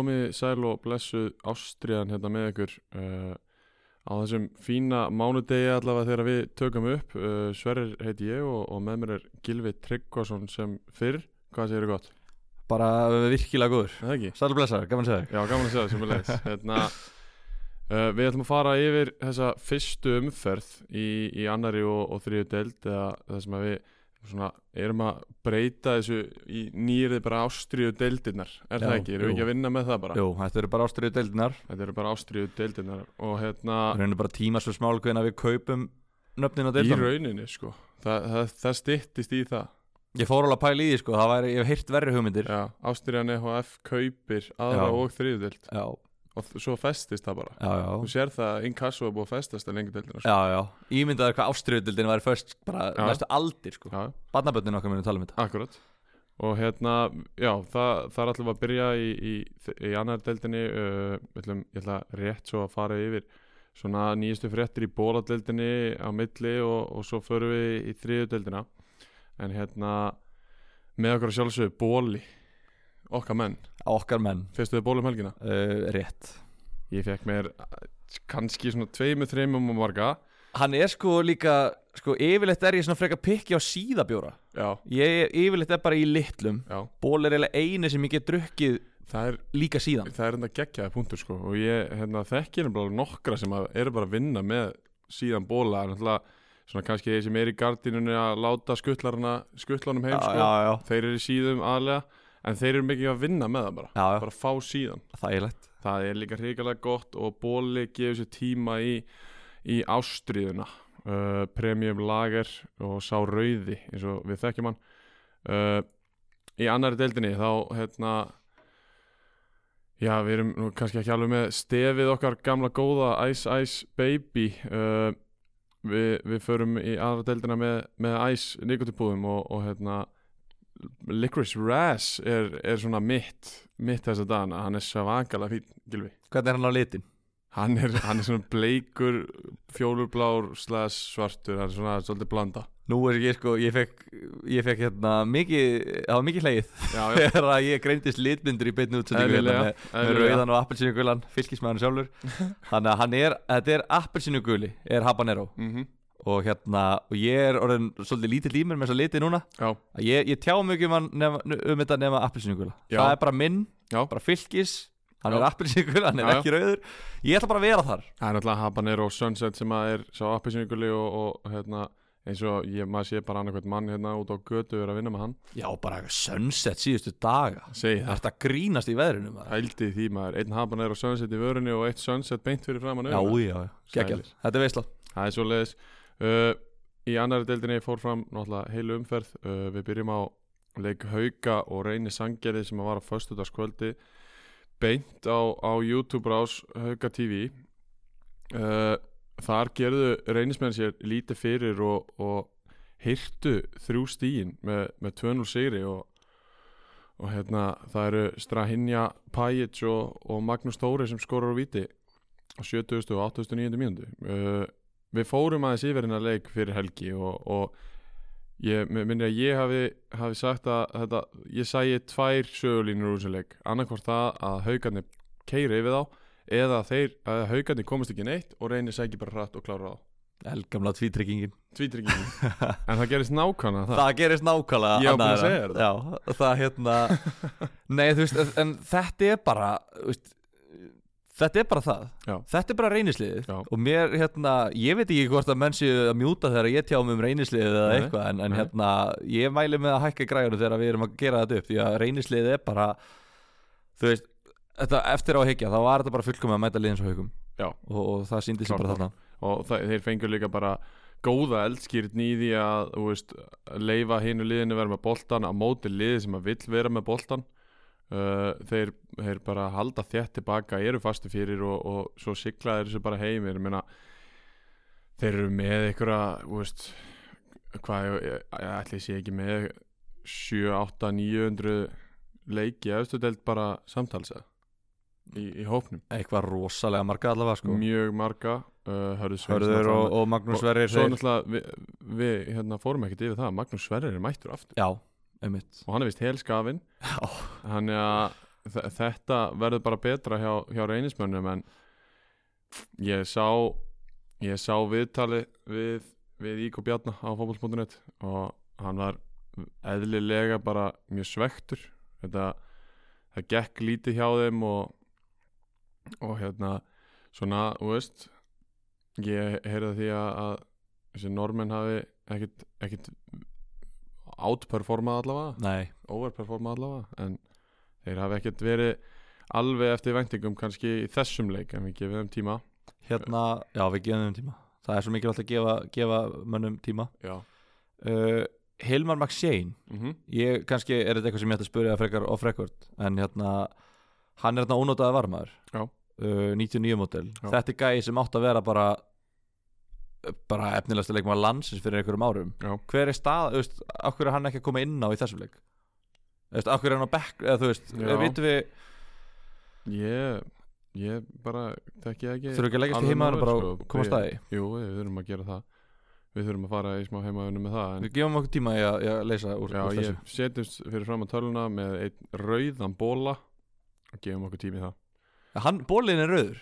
komið sæl og blessuð ástriðan hérna með ykkur uh, á þessum fína mánudegi allavega þegar við tökum upp. Uh, Sverrir heiti ég og, og með mér er Gilvi Tryggvason sem fyrr. Hvað segir þið gott? Bara virkilega góður. Það ekki? Sæl og blessaður, gaman að segja þig. Já, gaman að segja það sem er leiðis hérna, uh, Við ætlum að fara yfir þessa fyrstu umferð í, í annari og, og þriðu deild eða það sem að við svona, erum að breyta þessu í nýrið bara ástriðu deildirnar er það Já, ekki? Erum við ekki að vinna með það bara? Jú, þetta eru bara ástriðu deildinar Þetta eru bara ástriðu deildirnar og hérna Það reynir bara tíma svo smál hvernig við kaupum nöfnin á í deildunum. rauninni sko. Það, það, það styttist í það. Ég fór alveg að pæla í því sko, það væri, ég hef heyrt verri hugmyndir. Já, Ástriðan EHF kaupir aðra Já. og þriðu deild Já, og svo festist það bara. Já, já. Þú sér það að inkasso er búið að festast að lengi deildina sko. Já, já, ímyndaður hvað ástriðu deildin væri först bara næstu aldir sko. Barnaböndin okkar munum tala um þetta. Akkurat. Og hérna, já, það, það er alltaf að byrja í, í, í annar deildinni uh, ég, ætlum, ég ætla rétt svo að fara yfir svona nýjustu fréttir í bóladeildinni á milli og, og svo förum við í þriðu deildina en hérna með okkur að sjálfsögðu bóli okkar menn, Okkar menn, fyrstu þið bóli um helgina? Uh, rétt. Ég fekk mér uh, kannski svona tveimur, þreimum og marga. Hann er sko líka, sko yfirleitt er ég svona frekar pikki á síðabjóra. Já, Ég yfirleitt er bara í litlum. Já, Ból er eiginlega eini sem ég get drukkið það er líka síðan. Það er enda geggjaði punktur sko og ég hérna, þekki nefnilega nokkra sem eru bara að vinna með síðan bóla en alltaf svona kannski þeir sem er í gardinunni að láta skuttlarna skuttlanum heim sko. já, já, þeir eru í síðum aðlega en þeir eru mikið að vinna með það bara. Já, já, bara fá síðan. Þægilegt. Það er líka hrikalega gott og bóli gefur sér tíma í, í ástriðuna uh, premium lager og sá rauði eins og við þekkjum hann. Uh, í annari deildinni þá hérna já við erum nú kannski ekki alveg með stefið okkar gamla góða Ice Ice Baby. Uh, við, við förum í aðra deildina með, með Ice nikotipúðum og, og hérna Licorice Razz er, er svona mitt mitt þess að dana, hann er svakalega fín Gilvi Hvernig er hann á litin? Hann er, hann er svona bleikur, fjólurblár, slæs svartur, hann er svona svolítið blanda. Nú er ég sko, ég fekk, ég fekk hérna mikið, það var mikið já, Þegar að ég greindist litmyndur í beinni útsendingu hérna með, með rauðan og appelsínugulan, fylgismæðan sjálfur. Þannig að hann er, þetta er appelsínuguli, er habanero. Mhm, Og hérna, og ég er orðin svolítið lítill í mér með þess að liti núna. Ég, ég tjá mjög um, um þetta nema appelsínugula. Já. Það er bara minn, já, bara fylgis Hann Já. er appelsínugul, hann er Já, ekki rauður. Ég ætla bara að vera þar. Það er náttúrulega Habanero Sunset sem er sá appisyninguli og, og hérna, eins og ég, maður sé bara annarkvæmt mann hérna út á götu er að vinna með hann. Já, bara sunset síðustu daga. Segji Það. Þetta grínast í veðrinu maður. Hældi því maður, einn Habanero Sunset í vörunni og eitt Sunset beint fyrir framann. Þetta er veisla. Það er svo leiðis. Uh, í annari deildinni fór fram náttúrulega heilu umferð. Uh, við byrjum á leik Hauka og Reyni Sangerði sem var á föstudagskvöldi beint á, á YouTube rás Hauka TV uh, þar gerðu reynismenn sér lítið fyrir og, og hirtu þrjú stíin með, með 2-0 sigri og, og hérna það eru Strahinja Pajic og, og Magnús Tóri sem skorur á viti á 70. og 89. mínútu uh, við fórum aðeins yfir hennar leik fyrir helgi og, og ég minni að ég hafi, hafi sagt að þetta, ég sæi tvær sögulínur úr þessu leik. Annarkvort það að haugarnir keiri yfir þá eða þeir, að haugarnir komast ekki neitt og reynir sæki bara hratt og klára þá Elgamla tvítrykkingin tvítryggingin. En það gerist nákvæmna það, Það gerist nákvæmlega Ég búinn að segja þér Já, það hérna Nei, þú veist, en þetta er bara þú veist, Þetta er bara það. Já. Þetta er bara reynisliðið. Og mér, hérna, ég veit ekki hvort að menn séu að mjúta þegar ég tjá mig um reynisliðið eða eitthvað En, en hérna, ég mæli með að hækka græjunum þegar við erum að gera þetta upp Því að reynisliðið er bara Þú veist, þetta, eftir á higgja Þá var þetta bara fullkomið að mæta liðins og haugum og, og það síndi sér bara þarna. Og það, þeir fengur líka bara góða eldskýrn í því að þú veist, leifa hinu liðinu vera með boltan á móti liði sem að vill vera með boltan uh, þeir, þeir bara halda þétt tilbaka eru fasti fyrir og, og svo sigla þeir þessu bara heim. Ég meina, þeir eru með einhverja veist hvað, ég, ég, ætli ég sé ekki með 7, 8, 900 leiki efstu deild bara samtalsa í, í hópnum. Eitthvað rosalega marga allavega sko. Mjög marga uh, Hörður og, og Magnús Sverrir Svo náttúrulega við, við hérna, fórum ekkert yfir það Magnús Sverrir er mættur aftur. Já, einmitt. Og hann er vist helskafin Já, hann er að þe- þetta verður bara betra hjá, hjá reynismönnum en ég sá ég sá viðtali við, við Íko Bjarna á fótboll.net og hann var eðlilega bara mjög svektur þetta það gekk lítið hjá þeim og og hérna svona, þú veist ég heyrði því að, að þessi normenn hafi ekkit outperformað allavega. Nei, overperformað allavega en þeir hafi ekkert verið alveg eftir væntingum kannski í þessum leik en við gefum þeim tíma. Hérna, já við gefum þeim tíma. Það er svo mikilvægt að gefa, gefa mönnum tíma. Já. Uh, Hilmar McShane mm Ég, kannski er þetta eitthvað sem ég ætti að spyrja frekar off record En hérna, hann er hérna ónótaði varmaður Já. uh, 99 mótel. Þetta er gæi sem átt að vera bara bara efnilegsta leikmaður landsins fyrir einhverjum árum. Já. Hver er stað, þú veist, af hverju er hann ekki að koma inn á í þessum leik? Þú veist, af hverju er hann á bekk, eða þú veist, Já. vitum við ég, ég bara þekki ekki Þurfum ekki að leggja til nógu bara sko. koma Við- staði jú, við þurfum að gera það. Við þurfum að fara í smá heimaðunum með það en Við gefum okkur tíma í að, í að leysa úr, já, úr ég setjumst fyrir fram að töluna með einn rauðan bóla og gefum okkur tími í það. Hann, bólinn er rauður?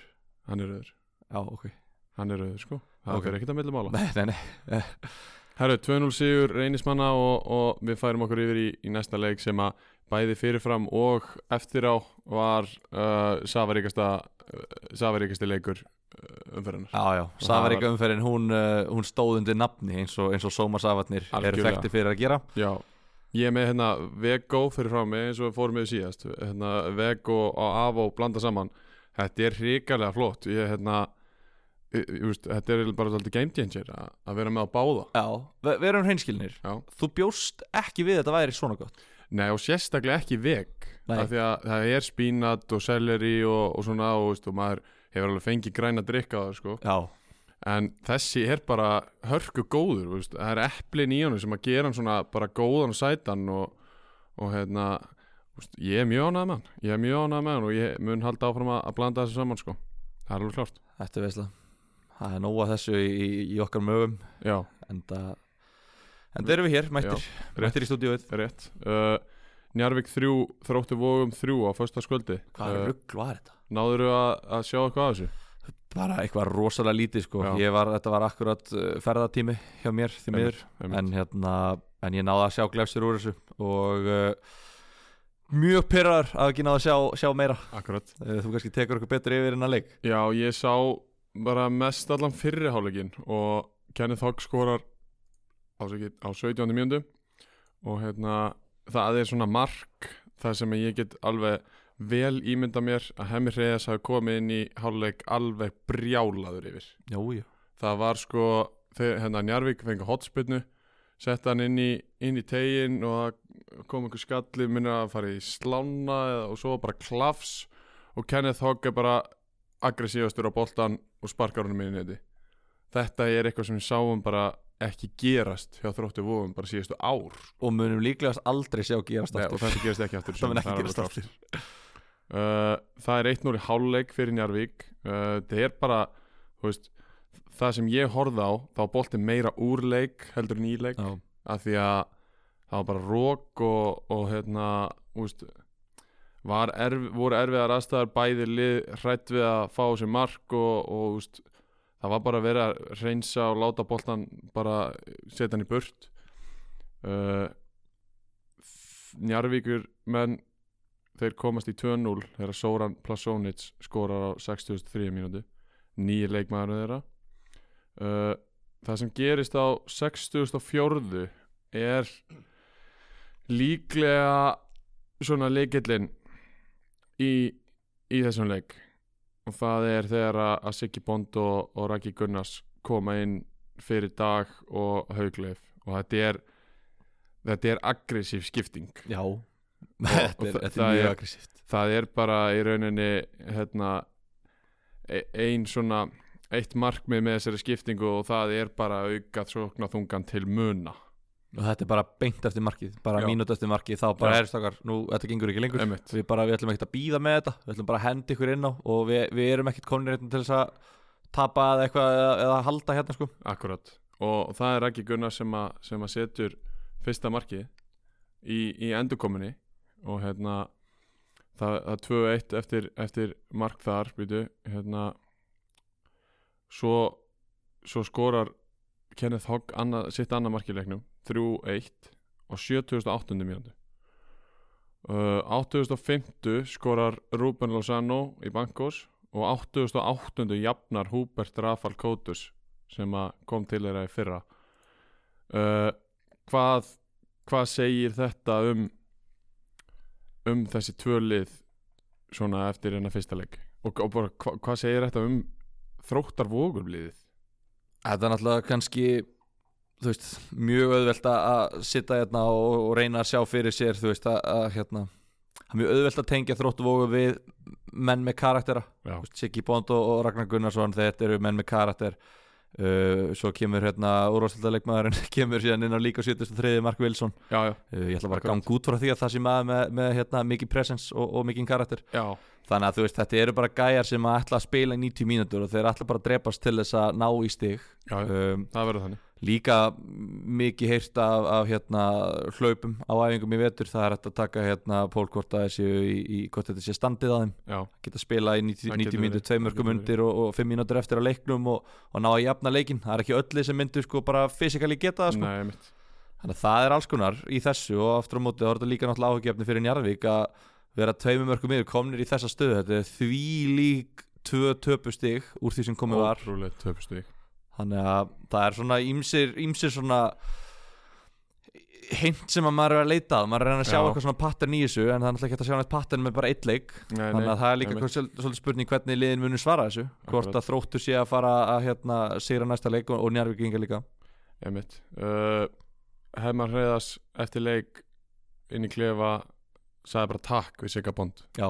Hann er rauður, hann er rauður sko það Ok. fyrir ekkert að milli mála. Nei, nei, nei. Herru, 2-0 sigur reynismanna og, og við færum okkur yfir í, í næsta leik sem að bæði fyrirfram og eftir á var uh, safaríkasta uh, safaríkasti leikur uh, umferðinar Já, já, það Safaríka umferðin hún, uh, hún stóð undir nafni eins og, eins og Sóma Safarnir eru þekkti fyrir að gera. Já, ég með hérna Vego fyrir frá mig eins og fórum við síðast. Hérna, Vego og Avo blanda saman. Þetta er hrikalega flott. Ég hérna veist, þetta er bara svolítið game changer að, vera með á báða Já, við, erum hreinskilnir. Þú bjóst ekki við að þetta væri svona gott Nei og sérstaklega ekki veg það er spínat og selleri og, og svona og, veist, og maður hefur alveg fengið græna drikka sko. Já, en þessi er bara hörku góður veist. það er eplin í honum sem að gera hann svona bara góðan og sætan og, og hérna ég er mjög ánægð með hann ég er mjög ánægð með hann og ég mun halda áfram að, blanda þessu saman sko. það er alveg klárt þetta er veistla Það er nóga þessu í, í, okkar mögum. Já, En það En það erum við hér, mættir. Mættir í stúdíóið. Rétt. Uh, Njarvík 3, þróttu vógum 3 á föstaskvöldi Hvað uh, rugg var þetta? náður þú að, að sjá eitthvað af þessu? Bara eitthvað rosalega lítið sko. Var, Þetta var akkurat uh, ferðatími hjá mér því miður. en hérna en ég náði að sjá glefsir úr þessu og uh, mjög pyrrar að ekki náði að sjá, sjá meira. Akkurat. Uh, þú kannski tekur okkur betur yfir en að leik. Já, ég sá bara mest allan fyrri hálfleikin og Kenneth Hogg skorar ásakið, á 17. mjöndu og hérna það er svona mark það sem ég get alveg vel ímynda mér að Hemmi Reyes hafi komið inn í hálfleik alveg brjálaður yfir Jú, jú það var sko þegar hérna Njarvík fengi hotspinnu setta hann inn í, inn í tegin og kom einhver skalli minna að fara í slána og svo bara klafs og Kenneth Hogg er bara aggressívastur á boltan og sparkar honum inn í neti. Þetta er eitthvað sem við sáum bara ekki gerast hjá þróttu vóum bara síðustu ár og munum líklegast aldrei sjá gerast Nei, og aftur þetta gerist ekki aftur það ekki alveg gerast aftur. Uh, það er 1-0 í hálfleik fyrir Njarvík uh, það er bara veist, það sem ég horfði á þá boltinn meira úr leik heldur en í leik Já. af því að það var bara rók og, og hérna var erf, voru erfiðar aðstæðar bæði hrætt við að fá sér mark og, og veist, það var bara að vera að reynsa og láta boltan bara setja hann í burt. Uh, Njarvíkur menn þeir komast í 2-0 þegar Soran Plasonic skorar á 63 mínútu. Nýja leikmaður þeirra. Uh, það sem gerist á 64 er líklega svona leikillin í, í þessum leik. Og það er þegar að, Siggi Bond og, og Raki Gunnars koma inn fyrir dag og haugleif og þetta er þetta er aggressív skipting. Já. Og þetta er, þetta er mjög aggressíft. það er bara í rauninni hérna e- ein svona eitt markmið með þessari skiptingu og það er bara að auka þungan til muna og þetta er bara beint eftir markið bara Já. mínút eftir markið þá bara Já. er stakar nú, þetta gengur ekki lengur Einmitt. við, bara, við ætlum ekkert að býða með þetta við ætlum bara að henda ykkur inn á og við, við erum ekkert komin hérna til þess að tapa eða eitthvað eða, eða halda hérna sko Akkurat og það er Raki Gunnar sem að, sem að setur fyrsta markið í, í endurkominni og hérna það, það er 2-1 eftir, eftir mark þar býtu, hérna svo, svo skorar Kenneth Hogg annað, sitt annað mark í leiknum 3-1 á 78. mínútu uh, 8050 skorar Ruben Lozano í Bankos og 8008. jafnar Hubert Rafal Kotus sem kom til þeirra í fyrra uh, hvað hvað segir þetta um um þessi tvö lið svona eftir hérna fyrsta leik og, og bara hva, hvað segir þetta um þróttar vógurliðið Þetta er náttúrulega kannski þú veist, mjög auðvelt að- sitta hérna og, og reyna að sjá fyrir sér þú veist að, að hérna það er mjög auðvelt að tengja þróttuvógu við menn með karaktera. Já, Siggi Bond og, og Ragnar Gunnarsson þetta eru menn með karakter. Uh, svo kemur hérna úrvarsleikmaðurinn kemur síðan inn á líka 73. Mark Wilson. Já, já, uh, ég ætla bara að ganga út frá því að það sé maður með, með hérna, mikið presence og, og mikið karakter. Já, þannig að þú veist þetta eru bara gæjar sem að ætla að spila í 90 mínútur og þeir ætla bara að drepast til þess að ná í stig. Já, um, það verður þannig. líka mikið heyrt af, af hérna, hlaupum á æfingum í vetur. Það er hægt að taka hérna pólkort að þessu í, í hvort þetta sé standið að þeim. Já, geta spila í 90, Það getur 90 mínútur, verið, tveim það mörgum getur undir og, og 5 mínútur eftir að leiknum og, og ná að jafna leikin það er ekki öllu sem myndu sko bara fysikali geta það sko. nei, þannig að það er alls konar í þessu og aftur á móti þá er þetta líka náttúrulega áhugjefni fyrir Njarðvík að vera tveimur mörgum yfir komnir í þessa stöðu. Þetta er því lík tvö töpustig úr því sem komið var. Ótrúlega töpustu þannig að það er svona ímsir, ímsir svona hint sem að maður er að leita að. Maður er að sjá Já. eitthvað svona pattern í þessu en það er náttúrulega ekki að sjá nætt pattern með bara eitt leik. Nei, þannig að það er líka svol- svolítið spurning hvernig liðin munur svara þessu. Hvort Akkurat. að þróttu sé að fara að hérna, sigra næsta leik og, og njárvíkinga líka. Einmitt. Uh, Hefmar Hreiðars eftir leik inn í klefa sagði bara takk við Sigga Bond. Já,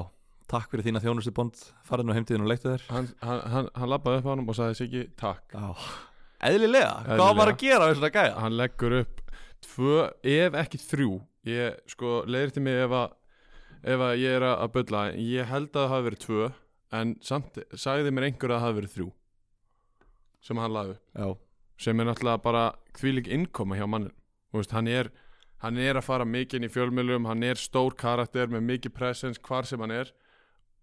takk fyrir þína þjónustu bond. Farið nú heimtíðin og leiktu þér. Hann, hann, hann, hann labbaði upp á hann og sagði Siggi takk. Já. eðlilega, hvað Eðlilega. var maður að gera við svona gæja? Hann leggur upp tvö, ef ekki þrjú. Ég sko leiðir til mig ef að ef að ég er að bulla. Ég held að það hafi verið tvö en samt sagði mér einhver að það hafi verið þrjú sem hann laði upp. Já, sem er náttúrulega bara hvílík innkoma hjá mannin veist, hann, er, hann er að fara mikið inn í fjölmjölum hann er stór karakter með mikið presence hvar sem hann er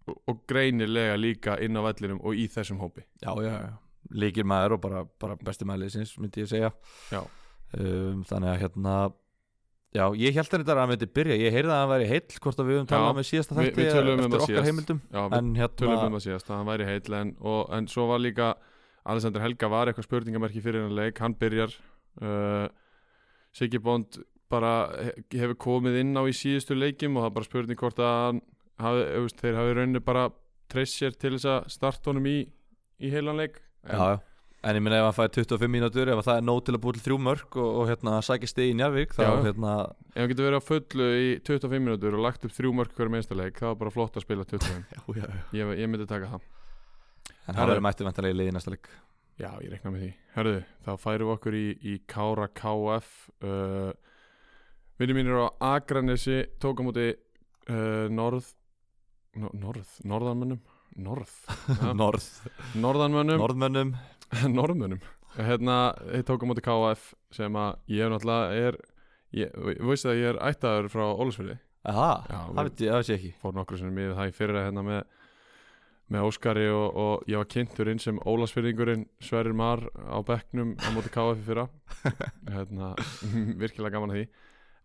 og, og greinilega líka inn á vellinum og í þessum hópi já, já, já. líkir maður og bara, bara besti maður liðsins myndi ég segja Já. um, þannig að hérna já, ég held að þetta að hann myndi byrja ég heyrði að hann væri heill, hvort að við höfum talað með síðasta þætti um eftir það okkar síðast. heimildum Já, við en tölum um hérna, það síðast að hann væri heill en, og, en svo var líka Alexander Helga var eitthvað spurningamerki fyrir hennar leik hann byrjar uh, Siggi Bond bara he- hefur komið inn á í síðustu leikjum og það er bara spurning hvort að hafi, þeir hafi rauninni bara treyst sér til þess að starta honum í, í heilan leik. En, já, já. En ég minna ef hann fær 25 mínútur ef það er nóg til að búið til þrjú mörg og, og hérna sækja stið í Njarvík þá hérna, ef hann getur verið á fullu í 25 mínútur og lagt upp þrjú mörg hverjum einsta leik það var bara flott að spila 25 já, ég, ég myndi taka það. En Herðu. það verður mættið vantarlega í liði næsta leik. Já, ég rekna með því. Hörðu, þá færum við okkur í, í Kára KF uh, Vinni mínir á Akranesi tók á móti uh, Norð no, Norð, Norðanmönnum Norð, ja, Norð, Norðanmönnum. Norðmönnum. Norðmönnum. Hérna, þeir tók á móti KF sem að ég náttúrulega er ég, Þú veist að ég er ættaður frá Ólusfjörði Aha, Já, það við- veit ég, ég ekki. fór nokkru sinni miður það í fyrra hérna með með Óskari og, og ég var kynntur inn sem Ólasfyrðingurinn Sverrir Mar á bekknum á móti KF fyrra. Hérna, virkilega gaman að því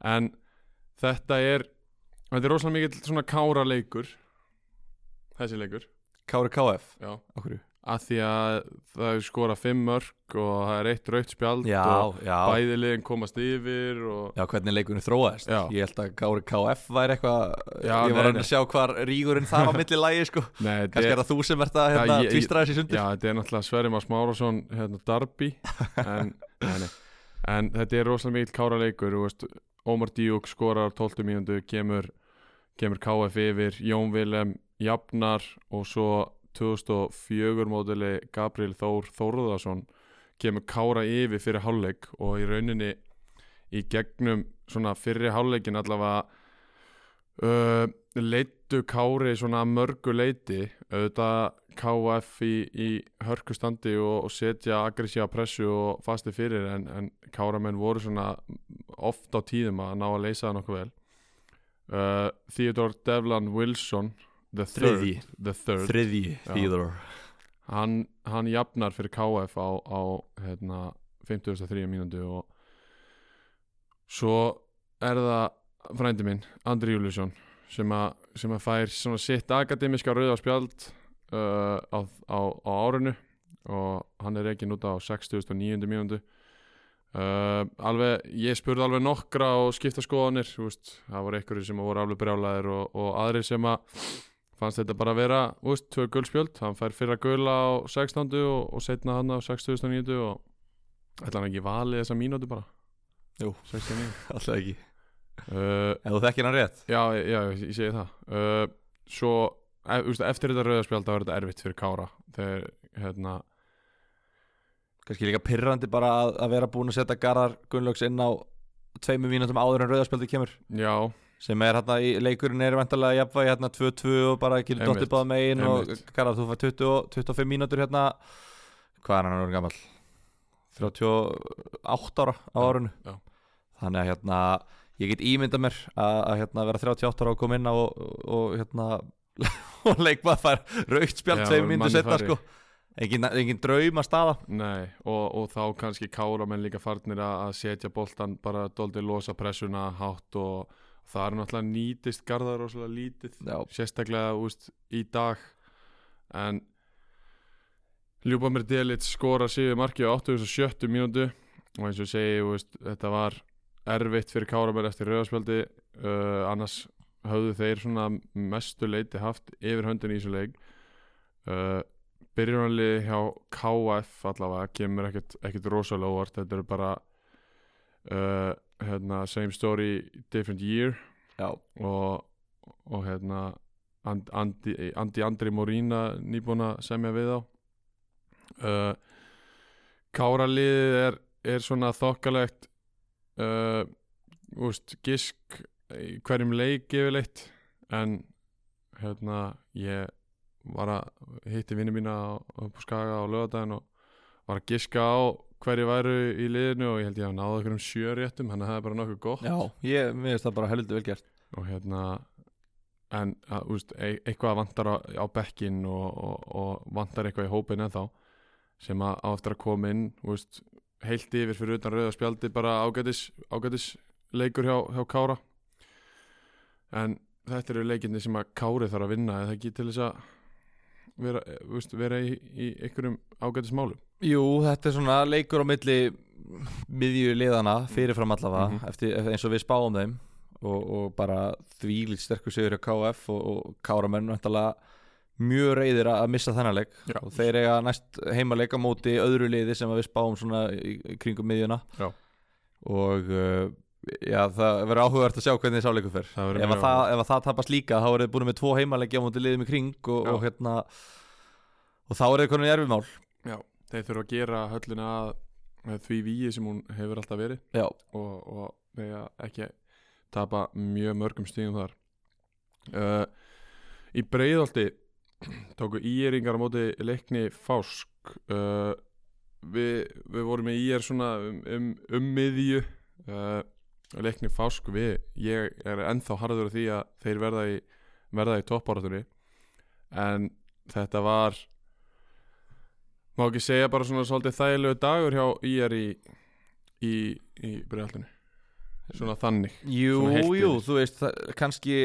en þetta er þetta er rosalega mikill svona kára leikur þessi leikur Kári KF, já. okkur að því að það er skora fimm mörg og það er eitt rautt spjald Já, og já, bæði liðin komast yfir og já, hvernig leikunni þróaðist Já. Ég held að Kári KF væri eitthvað Já, Ég nei, var að nei. sjá hvar rígurinn þar á milli lægi sko. Nei, þetta Kannski er- það þú sem ert að hérna, Já, ég- tvístra þessi sundur Já, þetta er náttúrulega Sverri Már Smárasson hérna, Darby en, nei. en þetta er rosalega mikill kára leikur veist, Ómar Díuk skorar á 12 mínútu kemur, kemur KF yfir Jón Vilem jafnar og svo 2004 módeli Gabriel Þór Þórðarsson kemur kára yfir fyrir hálfleik og í rauninni í gegnum svona fyrir hálfleikin allavega uh, leittu Kári svona mörgu leiti auðvitað KF í, í hörkustandi og, og setja aggressíva pressu og fasti fyrir en, en Káramenn voru svona oft á tíðum að ná að leysa það nokkuð vel. Uh, Theodore Devlin Wilson the third, the third. Þriðji Já. Theodore. Hann, hann jafnar fyrir KF á, á hérna, 53 mínútu og svo er það frændi minn, Andri Júliusson sem, a, sem að fær sitt akademiska rauða spjald uh, á, á, á árinu og hann er ekki út á 69. mínútu uh, alveg, ég spurði alveg nokkra og skipta skoðanir veist, það voru einhverjir sem voru alveg brjálæðir og, og aðrir sem að fannst þetta bara að vera, veist, tvö gulspjöld hann fær fyrra gula á 16. og, og setna hann á 69. og ætla hann ekki valið þessa mínútu bara Jú. 69 Alltaf ekki uh, Ef þú þekkir hann rétt. Já, já, ég, segi það. Uh, svo, e, veist, eftir þetta rauðarspjald þá er þetta erfitt fyrir Kára. Þegar, hérna, Kannski líka pirrandi bara að, að vera búin að setja Garðar Gunnlaugs inn á tveimur mínútum áður en rauðarspjaldi kemur. Já, sem er hérna í leikurinn er vantarlega jafnvægi hérna 2-2 og bara Einmitt. dottið báða megin og. Garðar þú fær 20, og 25 mínútur hérna. Hvað er hann orðin gammal 38 ára á já. þannig að hérna ég get ímyndað mér að, að hérna, vera 38 ára og koma inn á og, og hérna og leikmað fær raukt spjald Já, tveim myndu setna sko. Engin, engin draum að staða. Nei og, og þá kannski Kára menn líka farnir að að setja boltan bara doldið losa pressuna hátt og það er náttúrulega nýtist Garðar rosalega lítið já, sérstaklega úst, í dag. En Ljúbamir Delic skora síðu marki á 87. mínútu og eins og segi úst, þetta var erfitt fyrir Káraberg eftir rauðarspjaldi uh, annars höfðu þeir svona mestu leiti haft yfir höndin í þessu leik. Uh, byrjunarlið hjá KF allavega kemur ekkert, rosalega óvart. Þetta eru bara uh, hérna, same story different year. Já, og, og hérna And, Andi, Andi Andri Morína nýbúin að semja við á uh, Káraliðið er, er svona þokkalegt uh, úst, gisk hverjum leik yfirleitt en hérna ég var að hitti vinni mína upp á Skaga á lögadaginn og var að giska á hverju væru í liðinu og ég held ég að náða okkur um sjö réttum þannig að það er bara nokkuð gott. Já ég minnst það bara heldur vel gert. Og hérna en að, úst, e eitthvað vantar á, á bekkin og, og, og vantar eitthvað í hópin ennþá sem að á eftir að koma inn úst, heilt yfir fyrir utan rauða spjaldi bara ágætis, ágætis leikur hjá, hjá Kára. En þetta eru leikinni sem að Kári þarf að vinna eða ekki til þess að vera, úst, vera í, í einhverjum ágætis málum? Jú, þetta er svona leikur á milli miðju liðana fyrirfram allavega Mhm. eftir, eins og við spáum þeim. Og, og bara þvílít sterkur sigur hjá KF og, og Káramenn vantalega mjög reyðir að missa þennan leik. Já. og þeir eiga næst heimaleik á móti öðru liði sem við spáum svona kringum miðjuna. Já. og uh, já, það verður áhugavert að sjá hvernig þessi áleikur fer. Ef, að það, ef að það tapast líka þá er þið búin með tvo heimaleiki á móti liðum í kring og, og hérna og þá er þið konin í erfimál Já, þeir þurfa að gera höllina því víi sem hún hefur alltaf verið. Já, og, og þegar ekki tapa mjög mörgum stíðum þar. Uh, í breiðolti tóku íeringar á móti leikni Fásk uh, við, við vorum með íer svona um, um, um miðju uh, leikni Fásk við, ég er ennþá harður því að þeir verða í, verða í toppáratunni en þetta var má ekki segja bara svona svolítið þægilegu dagur hjá íer í, í, í breiðoltinu svona þannig Jú, Svona jú, þú veist kannski,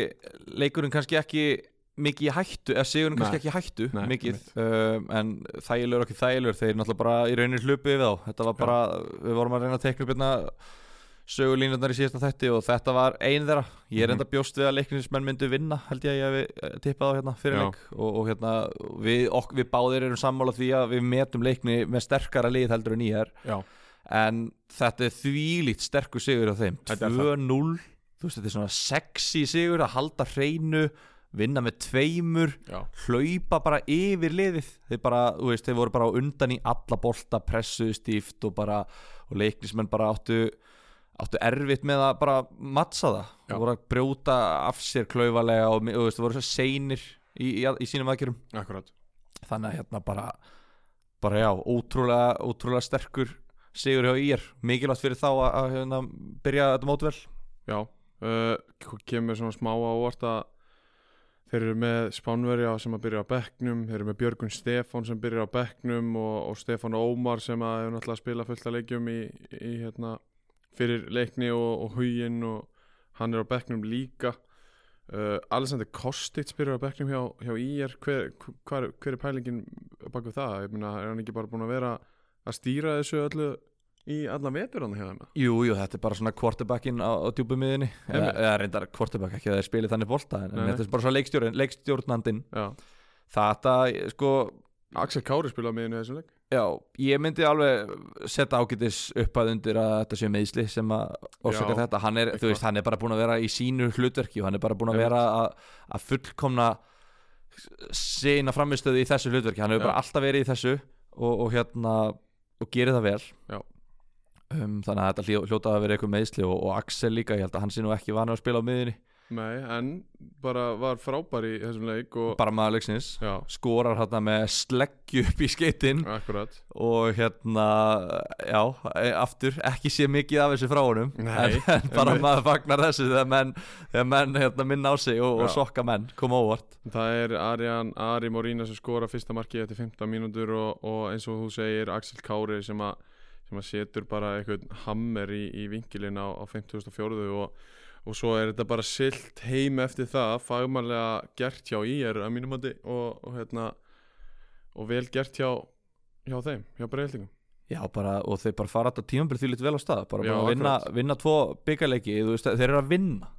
leikurinn kannski ekki mikið í hættu, eða sigurinn kannski ekki í hættu Nei, mikið, um, en þægilegur ekki þægilegur, þeir náttúrulega bara í rauninni hlupu við á, þetta var bara, við vorum að reyna að tekna upp hérna sögulínundar í síðasta þætti og þetta var ein þeirra, ég er Mhm. enda bjóst við að leiknismenn myndu vinna, held ég að ég hef tippað á hérna fyrir Já. leik. Og, og hérna við, ok, við báðir erum sammála því að við metum leikni með sterkara lið heldur en ég er já, en þetta er þvílít sterkur sigur á þeim. Þetta er 2-0 þú veist þetta er svona sexy sigur að halda hreinu vinna með tveimur já, hlaupa bara yfir liðið. Þeir bara, þú veist, þeir voru bara undan í alla bolta, pressuðu stíft og bara og leiknismenn bara áttu áttu erfitt með að bara mattsa það, þú voru að brjóta af sér klaufalega og, þú veist, þú voru svo seinir í, í, í sínum aðgjörum akkurat. Þannig að hérna bara bara já, ótrúlega, ótrúlega sterkur sigur hjá ír, mikilvægt fyrir þá að, að hérna, byrja þetta mót vel. Já, uh, kemur svona smá á óvart að þeir eru með Spánverja sem að byrja á bekknum þeir eru með Björgun Stefán sem byrja á bekknum og, og Stefán Ómar sem að hefur náttúrulega spila fullt að leikjum í, í hérna, fyrir leikni og, og huginn og hann er á bekknum líka uh, Alexander Kostic byrja á bekknum hjá, hjá IR hver, hver, hver er pælingin bak við það? Ég meina, er hann ekki bara búin að vera að stýra þessu öllu í allan vetur hann hjá þeim? Jú, jú, þetta er bara svona quarterbackin á, á djúbumiðinni eða, eða reyndar quarterback ekki að þeir spili þannig bolta en, en þetta er bara svona leikstjórn, leikstjórnandinn. Já, Þetta, sko, Axel Kári spila á miðinu þessum leik. Já, ég myndi alveg setja ágætis upp að undir að þetta sé meðsli sem að orsaka Já, þetta. Hann er, þú eitthvað. veist, hann er bara búin að vera í sínu hlutverki og hann er bara búin að vera að, að fullkomna sína framistöðu í þessu hlutverki. Hann hefur bara alltaf verið í þessu og, og hérna, og gerir það vel. Já. Um, þannig að þetta hljó- hljóta að vera eitthvað meðsli og, og Axel líka, ég held að hann sé nú ekki vanur að spila á miðinni, Nei, en bara var frábær í þessum leik og bara maður leiksins. Já, skorar hérna með sleggju upp í skeitin akkurat. Og hérna, já, e, aftur ekki sé mikið af þessu frá honum. Nei, en, en bara einmitt. maður fagnar þessu þegar menn, þegar menn hérna, minna á sig og, og sokka menn, koma óvart. Það er Arian, Ari Morína sem skora fyrsta marki eftir 15 mínútur og, og eins og þú segir Axel Kári sem að, sem að setur bara eitthvað hammer í, í vinkilin á, á 54 og, og svo er þetta bara silt heim eftir það fagmannlega gert hjá IR að mínum mati og, og hérna og vel gert hjá, hjá þeim, hjá breyldingum Já, bara, og þeir bara fara þetta tímambil því lítið vel á stað bara Já, að vinna, vinna tvo byggarleiki þú veist, þeir eru að vinna.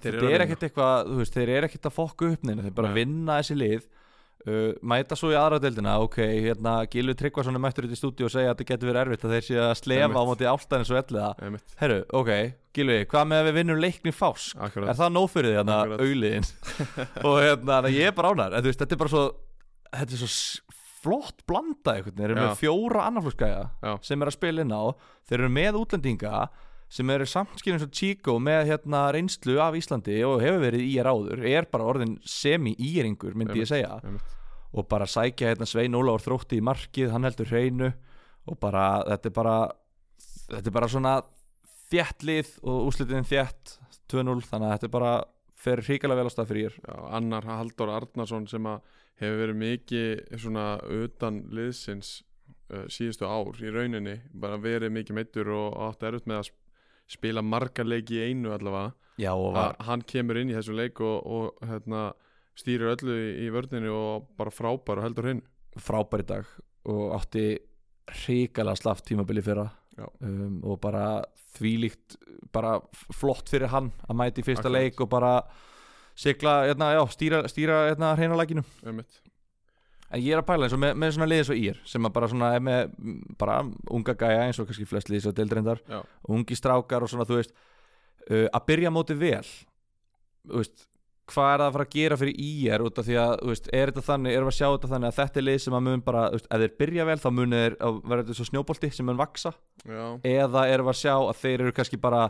Þeir eru er ekkert eitthvað, þeir eru ekkert að fokka upp neina, þeir bara Nei. vinna þessi lið uh, mæta svo í aðra deildina ok, hérna, Gilvi Tryggvason er mættur út í stúdíu og segja að þetta getur verið erfitt að þeir sé að slefa á móti áltanis og elliða. Herru, ok, Gilvi, hvað með að við vinnum leikni fásk? Akkurat. Er það nóg fyrir því hérna auðliðin og hérna, ég er bara ánar en veist, þetta er bara svo þetta er svo flott blanda einhvern veginn, þeir eru með fjóra annarflugskæja Já. sem er að spila inn á. Þeir eru með útlendinga sem eru samskilin svo Chico með hérna reynslu af Íslandi og hefur verið í er áður er bara orðin semi-íringur myndi ég segja Einmitt. og bara sækja hérna Svein Ólafur þrótti í markið, hann heldur hreinu og bara, þetta er bara þetta er bara svona þétt lið og úslitin þétt 2-0, þannig að þetta er bara fer hrikalega vel á stað fyrir ég annar Halldór Arnarsson sem að hefur verið mikið svona utan liðsins uh, síðustu ár í rauninni bara verið mikið meittur og átt erut með að spila marga leiki í einu allavega. Já, var, hann kemur inn í þessu leik og, og hérna, stýrir öllu í, í vörninu og bara frábær og heldur hinn frábær í dag og átti hrikalega slaft tímabili fyrra. Um, og bara þvílíkt bara flott fyrir hann að mæti í fyrsta Akkurat. leik og bara sigla, hérna, já, stýra, stýra hérna, hreina lækinu. Einmitt. En ég er að pæla eins og með, með svona liðið svo ír sem bara svona er með bara unga gæja eins og kannski flest liðið svo deildreindar Já. ungi strákar og svona þú veist uh, að byrja móti vel þú veist hvað er það að fara að gera fyrir ír út af því að þú veist, er þetta þannig, erum við að sjá þetta þannig að þetta er lið sem að mun bara, þú veist, ef þeir byrja vel þá mun þeir að vera þetta svo snjóbolti sem mun vaksa Já, eða erum við að sjá að þeir eru kannski bara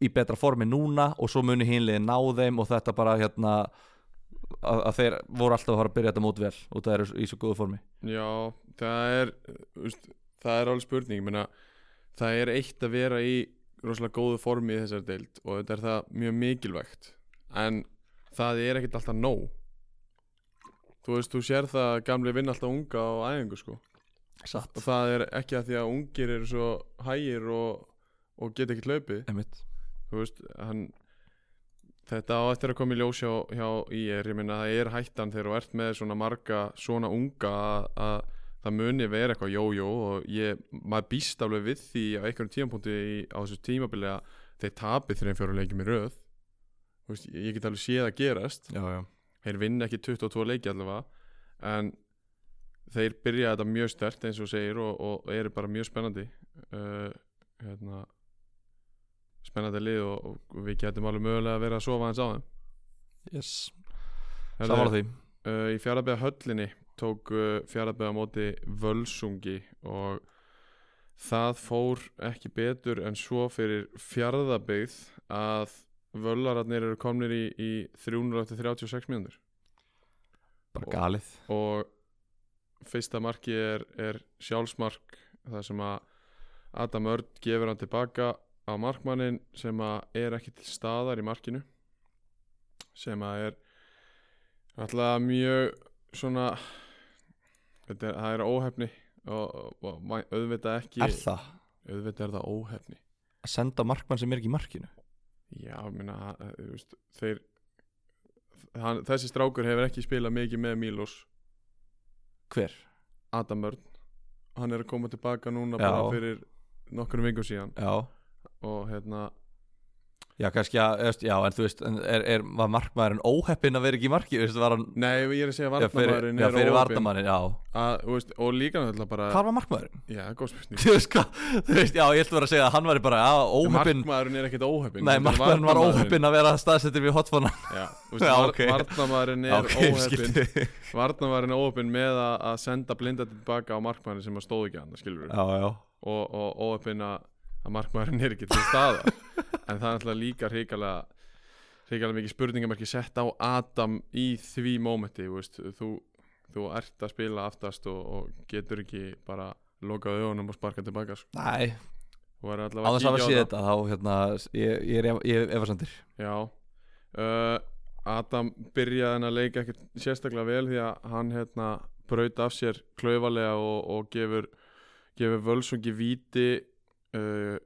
í betra formi núna og svo muni hinliði ná þeim og þetta bara hérna að, að þeir voru alltaf að fara að byrja þetta mót vel og það eru í svo góðu formi. Já, það er úst, það er alveg spurning menna, það er eitt að vera í rosalega góðu formi í þessari deild og þetta er það mjög mikilvægt en það er ekkert alltaf nóg. Þú veist, þú sér það að gamli vinn alltaf unga á æfingu sko. Satt. Og það er ekki að því að ungir eru svo hægir og, og geta ekkert Einmitt. þú veist, hann þetta á eftir að koma í ljós hjá, hjá IR ég meina það er hættan þegar þú ert með svona marga svona unga að, að það muni vera eitthvað jójó og ég, maður býst alveg við því á einhverjum tímapunkti í, á þessu tímabili að þeir tapir þegar fjóru leikjum í röð. Þú veist, ég get alveg séð að gerast. Já, já. Þeir vinna ekki 22 leiki allavega en þeir byrja þetta mjög stert eins og segir og, og eru bara mjög spennandi. Uh, hérna spennandi lið og, og við getum alveg mögulega að vera að sofa hans á þeim. Yes. Samála því. uh, í fjaraðbega höllinni tók uh, fjaraðbega móti völsungi og það fór ekki betur en svo fyrir fjaraðabegð að völararnir eru komnir í, í 336 mínútur. Bara Og- galið. og fyrsta marki er, er sjálfsmark þar sem að Adam Örd gefur hann tilbaka á markmannin sem að er ekki til staðar í markinu sem að er alltaf mjög svona þetta það er óhefni og, og, og auðvitað ekki Er það? auðvitað er það óhefni Að senda markmann sem er ekki í markinu? já, meina, eh, veist, þeir hann, þessi strákur hefur ekki spilað mikið með Mílos Hver? Adam Örn hann er að koma tilbaka núna Já. bara fyrir nokkrum vingum síðan Já og hérna Já, kannski að, já, en þú veist, er, er, var markmaðurinn óheppinn að vera ekki í marki, veist, var hann, Nei, ég er að segja já, fyrir, varnamæðurinn já, er fyrir vardamannin, já. að, veist, og líka náttúrulega bara Hvar var markmaðurinn? Já, góð spurning Þú veist hvað, þú veist, já, ég ætla að vera að segja að hann var bara, já, óheppinn, Markmaðurinn er ekkert óheppinn nei, er markmaðurinn var óheppinn að vera staðsettur við hotfóna. Já, þú veist, Já, var, ok. varnamæðurinn er Ok, óheppinn skildi. Varnamæðurinn er óheppinn með að, að senda blinda tilbaka á markmaðurinn sem að stóð ekki hann, skilur við Já, já, og, og óheppinn að, að markmaðurinn er ekki til staða en það er alltaf líka hrikalega hrikalega mikið spurningamarki sett á Adam í því mómenti þú, þú, þú ert að spila aftast og, og getur ekki bara lokað augunum og sparka tilbaka sko. verður á þess að séð það. þetta, þá, hérna, ég, ég er, er efasendir. Já uh, Adam byrjaði hann að leika ekkert sérstaklega vel því að hann hérna braut af sér klaufalega og, og gefur, gefur völsungi víti uh,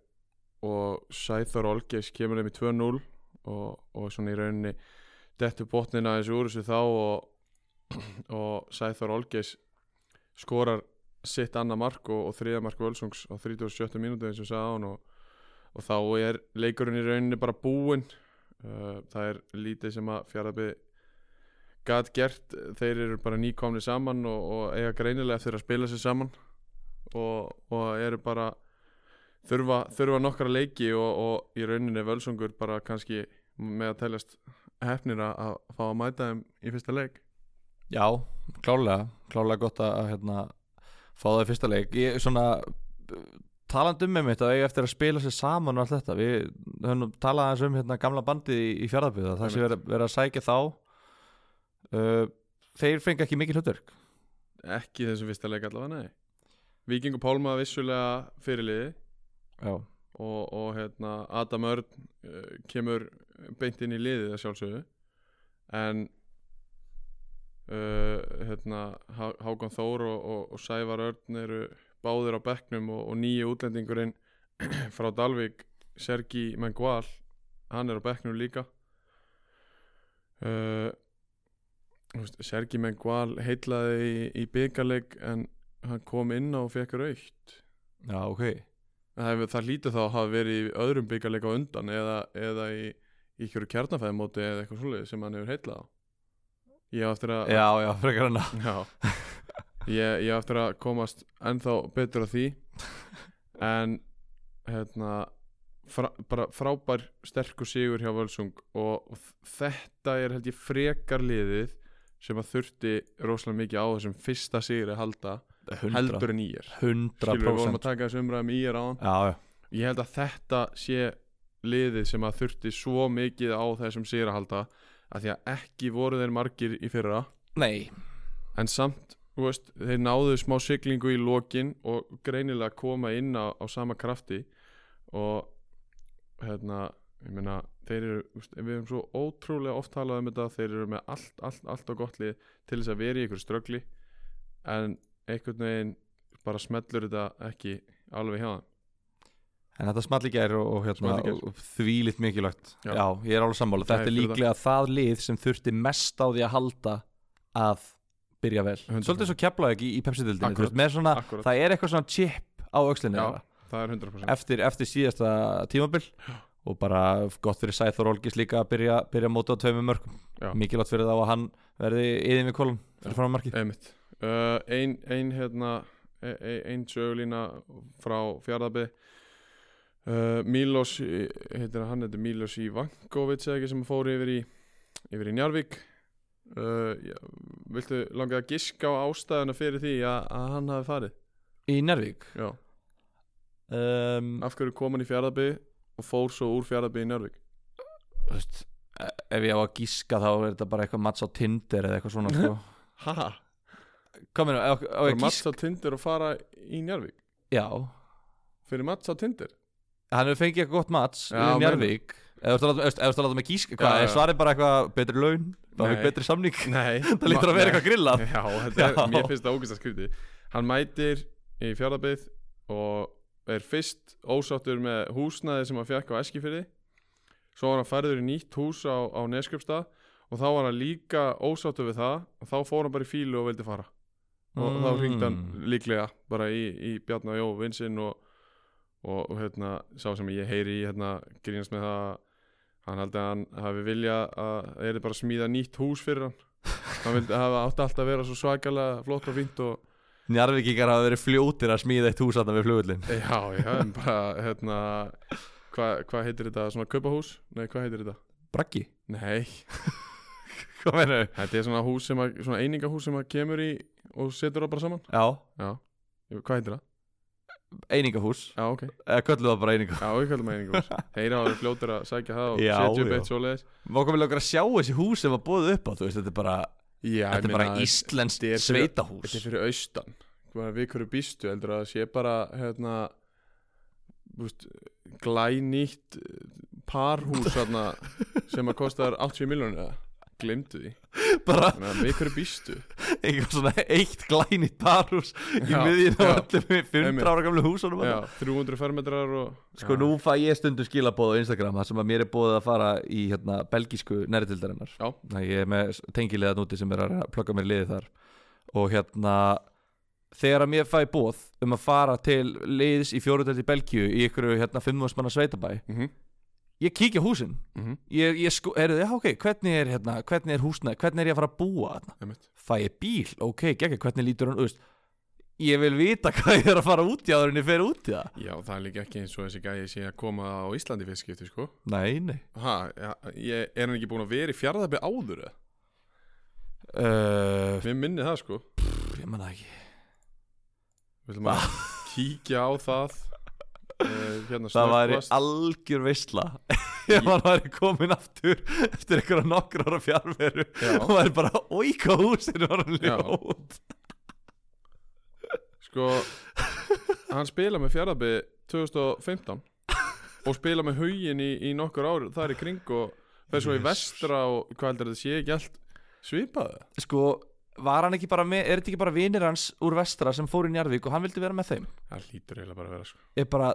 og Sæþór Olgeis kemur þeim í 2-0 og, og svona í rauninni dettu botnina þessu úr þessu þá og, og Sæþór Olgeis skorar sitt annað mark og, og þriða mark völsungs á 37. mínúti eins og sagði hann og, þá er leikurinn í rauninni bara búinn Uh, það er lítið sem að fjaraðby gat gert þeir eru bara nýkomni saman og, og eiga greinilega eftir að spila sér saman og, og eru bara þurfa, þurfa nokkra leiki og, og í rauninni völsungur bara kannski með að teljast hefnir að, að fá að mæta þeim í fyrsta leik Já, klálega, klálega gott að, að hérna, fá það í fyrsta leik. Ég, svona, talandi um með mitt að eiga eftir að spila sér saman og allt þetta, við höfum talað aðeins um hérna gamla bandið í, í fjárðabíða, það verið verið að sækja þá. Uh, þeir fengi ekki mikið hlutverk. ekki í þessum fyrsta leik allavega, nei Víkingur Pálma vissulega fyrirliði. Og, og hérna, Adam Örn uh, kemur beint inn í liðið að sjálfsögðu. En uh, hérna, Há- Hákon Þór og, og, og Sævar Örn eru báðir á bekknum og, og nýju útlendingurinn frá Dalvik Sergi Mengual hann er á bekknum líka. Uh, Sergi Mengual heitlaði í, í byggarleik en hann kom inn á og fekk raukt Já, ok. Það, það hlýtur þá að hafa verið í öðrum byggarleika á undan eða, eða í, ykkur kjarnafæðmóti eða eitthvað svoleiðis sem hann hefur heitlað á. Ég á eftir að Já, já, frekar hana. Já. Ég, á eftir að komast ennþá betur á því. En hérna fra, bara frábær sterkur sigur hjá Völsung og, og þetta er held ég frekar liðið sem að þurfti rosalega mikið á þessum fyrsta sigri að halda heldur en í er Hundra Skilur við vorum að taka þessu umræðum í er á hann ég held að þetta sé liðið sem að þurfti svo mikið á þessum sigur að halda að því að ekki voru þeir margir í fyrra. Nei, en samt, veist, þeir náðu smá siglingu í lokin og greinilega koma inn á, á sama krafti. Og hérna, ég meina þeir eru, við erum svo ótrúlega oft talað um þetta, þeir eru með allt, allt, allt á gott lið til þess að vera í ykkur ströggli en einhvern veginn bara smellur þetta ekki alveg hjá þeim En þetta small í gær og, og, hérna, í gær. og þvílitt mikilvægt Já. Já. ég er alveg sammála Þetta Það er líklega það lið sem þurfti mest á því að halda að byrja vel 100%. Svolítið svo kepla ekki í svona, Akkurat. Það er eitthvað svona chip á aukslinu Já. þeirra. það er 100% eftir, eftir síðasta tímabil og bara gott fyrir Sæþór Olgis líka að byrja, byrja móta á tveimur mörgum mikilvægt fyrir þá að hann verði yðin við kolum fyrir fram að markið Einmitt uh, Ein, ein hérna e- e- ein sögulína frá fjárðabi uh, Milos eh, heitir hann, er Milos Ivankovic eða ekki sem fór yfir í yfir í Njarvík uh, já, Viltu langa að giska á ástæðuna fyrir því að, að hann hafi farið? í Nervík Já, um, af hverju kom hann í fjárðabi og fór svo úr fjárðabi í Njarvík þú veist, e- ef ég á að gíska þá er þetta bara eitthvað mats á Tinder eða eitthvað svona sko. Haha, meina, á, á að Mats á Tinder og fara í Njarvík já, fyrir Mats á Tinder? Hann hefur fengið eitthvað gott mats í Njarvík eða þú ert að láta með gíska hvað, er já. svarið bara eitthvað betri laun Nei. fyrir betri samning. Nei. Það lítur að vera eitthvað grillað. Já, þetta er, mér finnst það ógæst að skrifti Hann mætir í fjárðabið og er fyrst ósáttur með húsnæði sem hann fekk á Eskifyrði Svo var hann færður í nýtt hús á, á Neskjöpstað og þá var hann líka ósáttur við það og þá fór hann bara í fílu og vildi fara og þá Mm. ringdi hann líklega bara í, í Bjarnar Jó vinsinn og, og, og hérna, sá sem ég heyri í hérna, grínast með það að hann haldi að hann hafi vilja að það er bara að smíða nýtt hús fyrir hann hann vildi hafa átti alltaf að vera svo svakalega flott og fínt og Njarvíkingar hafa verið fljótir að smíða eitt hús þarna við flugullin já, já, en bara hérna hvað hva heitir þetta, svona kaupahús? Nei, hvað heitir þetta? Braggi, Nei, hvað meina þetta er svona hús sem að, svona einingahús sem að kemur í og setur það bara saman? Já, Já, hvað heitir það? einingahús. Já, ok, eða kölluðu það bara eininga já, við kallum einingahús. Þeir hafa fljótir að sækja það og setja upp eitt svoleiðis. Mákum við okkar að sjá þessi hús sem var búið upp á þú veist, þetta er bara, Já, þetta er bara íslenskt sveitahús. Þetta er fyrir austan. Við hverju býstu, heldur að það sé bara hérna búst, glænýtt eh, parhús sem að kostar 80 miljónir eða glemdu því bara við hverju býstu eitthvað svona eitt glænýtt parhús í á já. öllum 500 ára gamlu húsunum Já, þarna. 300 fermetrar og Sko já. nú fæ ég stundum skilabóð á Instagram þar sem að mér er búið að fara í hérna, belgísku næritildarinnar Já. Ég er með tengilega núti sem er að plugga mér liðið þar og hérna þegar að mér fæ bóð um að fara til liðs í fjóruðelt í Belgíu í ykkur hérna fimmúsmanna sveitabæ Mhm, ég kíkja húsin. Mhm, ég, ég sko, heyrðu, já ok, hvernig er hérna hvernig er húsnæð, hvernig er ég að fara að búa einmitt. fæ ég bíl, ok, geggjað, hvernig lítur hann úst? ég vil vita hvað ég er að fara út í áður en ég fer út í það. Já, það er líka ekki eins og þessi gæði sé að koma á Íslandi fyrst skipti, sko. Nei, nei. Ha, ég, er hann ekki búin að vera í fjárðabbi áður uh, Mér minni það, sko. ég manna ekki. Við ætlum að kíkja á það hérna það væri algjör veistla ef hann væri komin aftur eftir einhverja nokkur ára fjárveru Já. og væri bara, hvað húsinu var hann ljót Sko, hann spila með fjárðabbi 2015 og spila með haugin í, í nokkur ár það er í kring og fer svo í vestra og hvað heldur þetta sé ekki allt svipaði? sko, var hann ekki bara með er þetta ekki bara vinir hans úr vestra sem fór í Njarvík og hann vildi vera með þeim? Það lítur eiginlega bara að vera sko. Ég bara,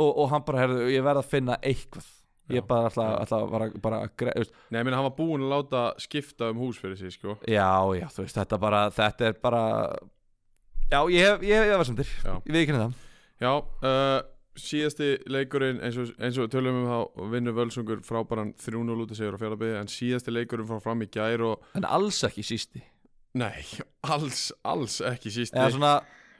og, og hann bara, herðu, ég verð að finna eitthvað. Já. ég bara ætla, Já. ætla að bara, veist, Nei, meina hann var búinn að láta skipta um hús fyrir sig sko. Já, já, þú veist, þetta bara þetta er bara já, ég hef, ég ég hef samtir, Já. ég veit ekki það. Já, uh, síðasti leikurinn eins og, eins og við tölum um þá vinnur Völsungur frábæran 3-0 út að segjur á fjárðabbi en síðasti leikurinn fór fram í gær og en alls ekki sísti Nei, alls, alls ekki sísti eða svona,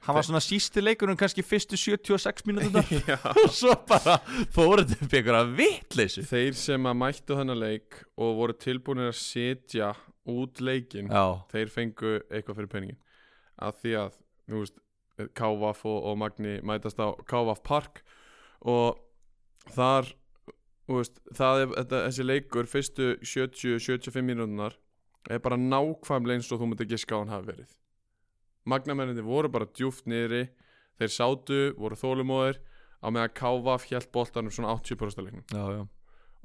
hann var svona sísti leikurinn kannski fyrstu 76 mínútur og svo bara fór þetta upp einhverja vitleysu. Þeir sem að mættu þennan leik og voru tilbúinir að setja út leikin já, þeir fengu eitthvað fyrir peningin að því að, þú veist Kávaf og, og Magni mætast á Kávaf Park og þar þú veist, það er þetta, þessi leikur fyrstu 70-75 mínútunar er bara nákvæmlega eins og þú myndir giska á hann hafi verið. Magnamenninni voru bara djúft niðri þeir sátu, voru þólumóðir á meðan Kávaf hjælt boltanum svona 80% af leiknum. Já, já.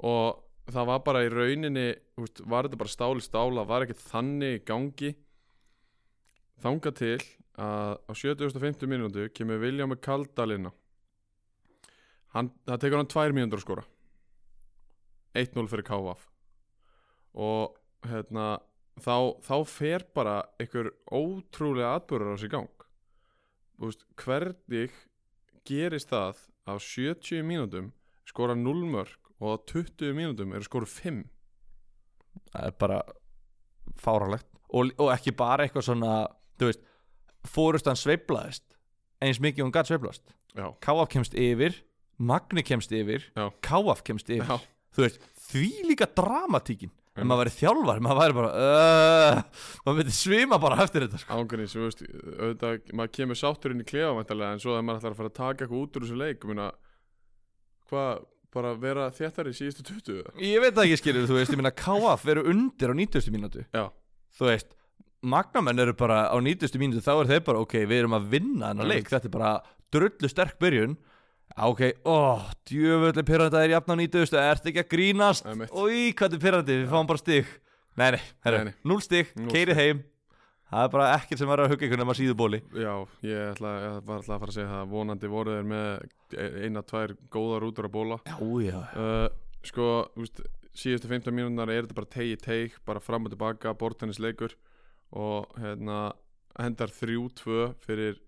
Og það var bara í rauninni veist, var þetta bara stáli stála var ekkert þannig í gangi. Þanga til að á 7050 mínútu kemur Viljámi Kaldalina hann, það tekur hann tvær mínútur að skora. 1-0 fyrir KVF og hérna þá, þá fer bara einhver ótrúlega atbyrður á sig gang veist, hvernig gerist það á 70 mínútum skora 0 mörg og á 20 mínútum eru skoru 5 það er bara fáralegt og, og ekki bara eitthvað svona þú veist, fórustan sveiflaðist eins mikið hún gætt sveiflast. Já, Káaf kemst yfir Magni kemst yfir. Káaf kemst yfir. Já, þú veist, því líka dramatíkin en Mm. maður væri þjálfar, maður væri bara uh, maður myndi svima bara eftir þetta sko. ángurinn sem veist auðvitað, maður kemur sáttur inn í klefa en svo þegar maður ætlar að fara að taka eitthvað út úr þessu leik hvað, bara vera þéttari í síðustu 20 eða? ég veit það ekki skilur, þú veist, ég minna Káaf eru undir á 90. mínútu já, þú veist, magnamenn eru bara á 90. mínútu, þá er þeir bara, ok, við erum að vinna þennan Mm. leik, þetta er bara drullu sterk byrjun Ok, ó, djöfulli pyrrandi er jafn á 90 Ertu ekki að grínast? Új, hvað er pyrrandi, við fáum bara stig. Nei, nei, herru. 0 stig, keirið heim. Það er bara ekkert sem var að hugga ykkur nema síðubóli. Já, ég, ætla, ég var alltaf að fara að segja það vonandi voru þeir með e- eina, tvær góðar útur að bóla. Já, já uh, Sko, veist, síðustu 15 mínúnar er þetta bara tegi teig, bara fram og tilbaka bortennis leikur og hérna hendar 3-2 fyrir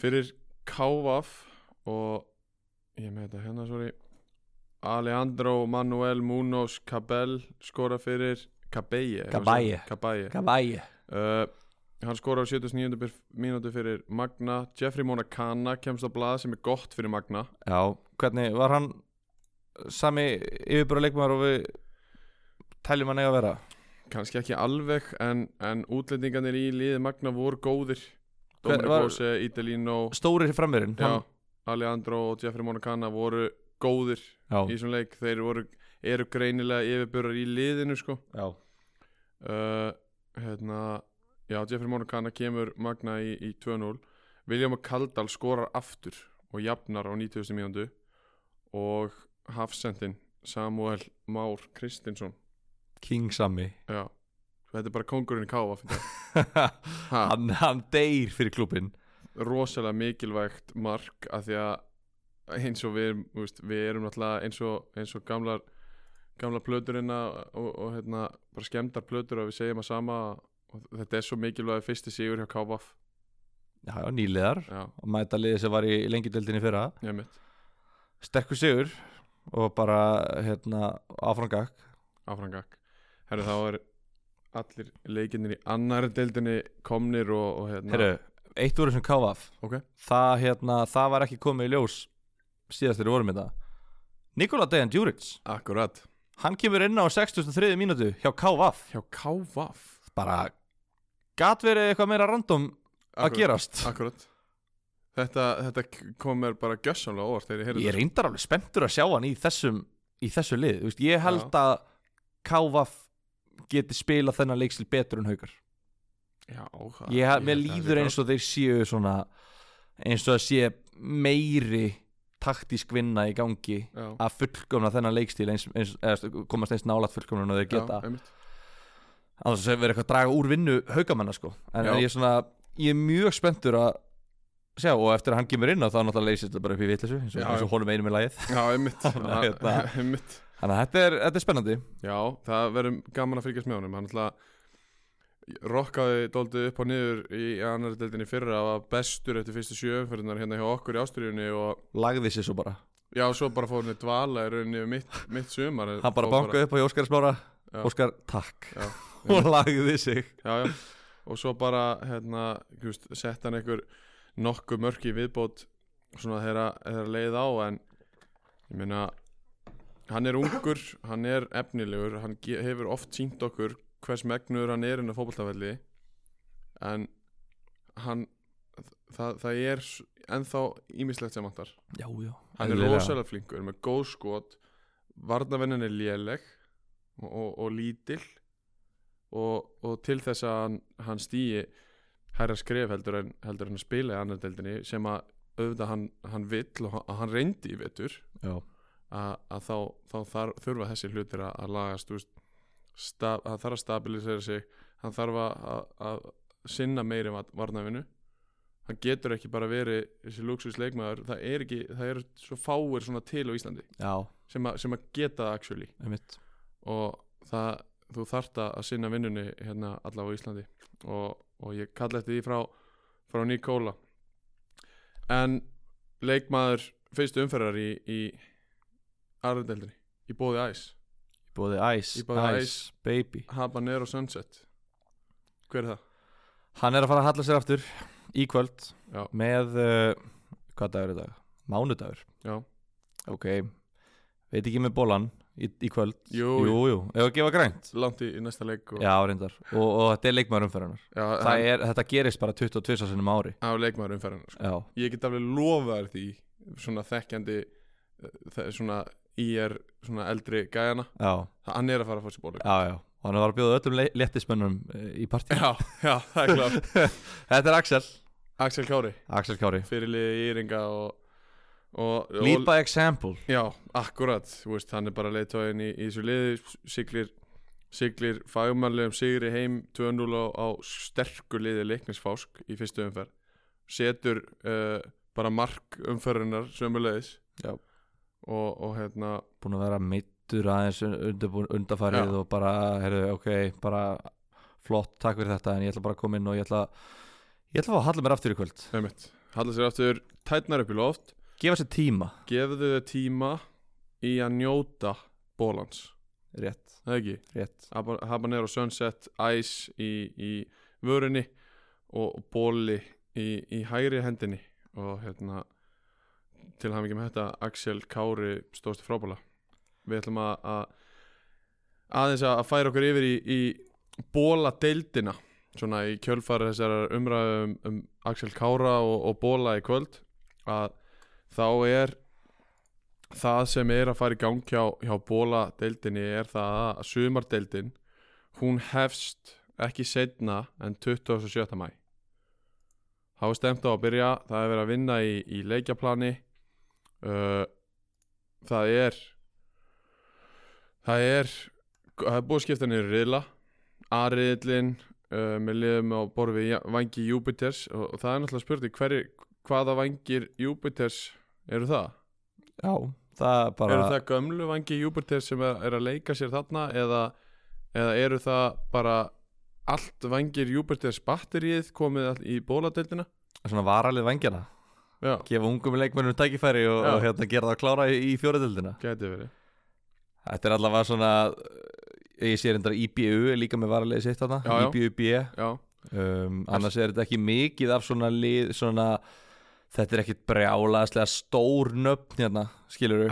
fyrir Kávaf og ég með þetta hérna, sorry. Alejandro Manuel Munoz Cabell skora fyrir Cabelle Kavægi Uh, hann skorar á 79. byr- mínútu fyrir Magna. Jeffrey Monacana kemst á blað sem er gott fyrir Magna. Já, hvernig var hann sami yfirbúra leikmaður og við teljum hann eiga að vera? Kannski ekki alveg en, en útlendingarnir í liði Magna voru góðir. Dominic var- Bose, Idelino Stórir framverinn já, Alejandro og Jeffrey Monacana voru góðir já, í þessum leik. Þeir voru, eru greinilega yfirburar í liðinu sko. Já. uh, hérna já, Jeffrey Monacana kemur Magna í, í 2-0 William Kaldal skorar aftur og jafnar á 90. mínútu og hafsendin Samuel Már Kristinsson. King Sammy. Já, þetta er bara kongurinn í káfa ha, hann, hann deyr fyrir klubin rosalega mikilvægt mark af því að eins og við, erum, veist, við erum náttúrulega eins og, eins og gamlar gamla plöturina og, og hérna, bara skemmdar plötur að við segjum að sama og þetta er svo mikilvæg fyrsti sigur hjá KVF Já, já, og mæta liðið sem var í lengjudeldinni fyrra. Ég mitt, sterkur sigur og bara hérna áframgak áfrangak herru þá er allir leikinnir í annari deildinni komnir og, og hérna Herru, eitt úr þessum KVF ok, það, hérna, það var ekki komið í ljós síðast þegar við vorum í það. Nikola Dejan Djuric. Akkurat. Hann kemur inn á 63. mínútu hjá KVF hjá KVF bara gat verið eitthvað meira random að Akkurat. gerast. Akkurat. Þetta, þetta kom mér bara gjössamlega óvart þegar ég heyrði ég er reyndar alveg spenntur að sjá hann í þessum í þessu lið, Þú veist, ég held að KVF geti spilað þennan leikstil betur en haukar Já, það, ég, held mér líður eins og þeir séu svona eins og að sé meiri taktísk vinna í gangi Já, að fullkomna þennan leikstíl eins, eins, eða komast eins nálat fullkomna en þeir geta. að vera eitthvað að draga úr vinnu haukamanna sko. En, ég er svona, ég er mjög spenntur að sjá og eftir að hann kemur inn þá náttúrulega leysist þetta bara upp í vitlesu eins og, eins og honum einum í lagið. Þannig að hérna- þannig að þetta er, þetta er spennandi. Já, það verður gaman að fylgjast með honum. Hann ætla rokkaði dóldi upp og niður í annari deildinni fyrra að var bestur eftir fyrstu sjöumferðinar hérna hjá okkur í ástriðunni og lagði sér svo bara. Já, svo bara fór hann í dvala í rauninni mitt, mitt sumar. Hann bara bankaði upp á Óskar Smára. Óskar, takk. Já. og lagði sig. Já, já, og svo bara hérna, sett hann einhver nokkuð mörk í viðbót svona þeirra leið á en ég meina hann er ungur, hann er efnilegur hann hefur oft sínt okkur hvers megnur hann er inn á fótboltafelli en hann það, það er ennþá ímislegt sem vantar. Já, já. Hann er rosalega flinkur með góð skot varnavennin er léleg og, og, og lítil og, og til þess að hann, hann stýi hærra skref heldur en, heldur en að spila í annar deildinni sem að auðvitað hann, hann vill og hann, reyndi í vetur já, að, þá, þá þar, þurfa þessi hlutir að, að lagast þú veist, sta, hann þarf að stabilisera sig hann þarf að, að, sinna meiri varnavinu hann getur ekki bara verið þessi luxus leikmaður það er ekki, það eru svo fáir svona til á Íslandi sem, að- sem að geta það actually. Einmitt. Og það, þú þarft að sinna vinnunni hérna allavega á Íslandi. Og, og ég kalla eftir því frá frá Nikóla en leikmaður fyrstu umferðar í, í aðrandeldinni, í bóði æs bóði Ice, boði Ice, Baby. Habanero Sunset. Hver er það? hann er að fara að halla sér aftur í kvöld Já. með uh, hvað dagur er dag? mánudagur. Já, ok, veit ekki með bólan í, í kvöld. Jú, jú, jú, ef að gefa grænt? Langt í, í næsta leik og, já, reyndar, og, og þetta er leikmaður umferðarnar já það er, þetta gerist bara 22 sinum ári. Á leikmaður umferðarnar sko. já, ég get alveg lofa þér því svona þekkjandi eh, þe- svona IR svona eldri gæjana. Já, hann er að fara að fá sér bólu já, já. Og hann var að bjóða öllum léttispönnum eh, í partí. Já, já, það er klart. Þetta er Axel. Axel Kári. Axel Kári. Fyrirliði Íringa og, og, og, Lead by example. Já, akkurat, veist, hann er bara leiðtóðin í, í þessu liði, siglir, siglir fagmannlegum sigri heim 2-0 á, á sterkur liði leiknisfásk í fyrstu umferð, setur uh, bara mark umferðunar sömulegis Já. Og, og hérna, Búin að vera meittur aðeins undarfarið Já. og bara, heyrðu, ok, bara flott, takk fyrir þetta en ég ætla bara að koma inn og ég ætla ég ætla að halla mér aftur í kvöld. Halda sér aftur tætnar upp í loft, Gefa sér tíma. Gefðu þau tíma í að njóta bólans, Rétt, rétt. Haba- Habanero Sunset, Ice í, í vörinni og bóli í, í hægri hendinni og hérna til hann ekki með þetta Axel Kári stóðst frábæla við ætlum að, að aðeins að færa okkur yfir í, í bóla deildina svona í kjölfari þessar umræðu um, um Axel Kára og, og bóla í kvöld að þá er það sem er að fara í gang hjá, hjá bóla deildinni er það að sumardeildin hún hefst ekki setna en 27. mæ þá er stemt á að byrja það er verið að vinna í, í leikjaplani uh, það er það er það er búið að skipta niður riðla A-riðlin uh, með liðum á ja- vangi Júpiters og, og það er náttúrulega spurning hverju, hvaða vangir Júpiters eru það? Já, það er bara Eru það gömlu vangi Júpiters sem er, er að leika sér þarna eða, eða eru það bara allt vangir Júpiters batterið komið í bóladeildina? svona varalið vengjana Já, Gefa ungum leikmennum tækifæri og, og hérna, gera það klára í, í verið. Þetta er allavega svona Ég sé reyndar IBU er líka með varalið sitt þarna. IBU-B Já, um, Annars er þetta ekki mikið af svona lið Svona Þetta er ekkit brjálaðslega stór nöfn hérna, skiluru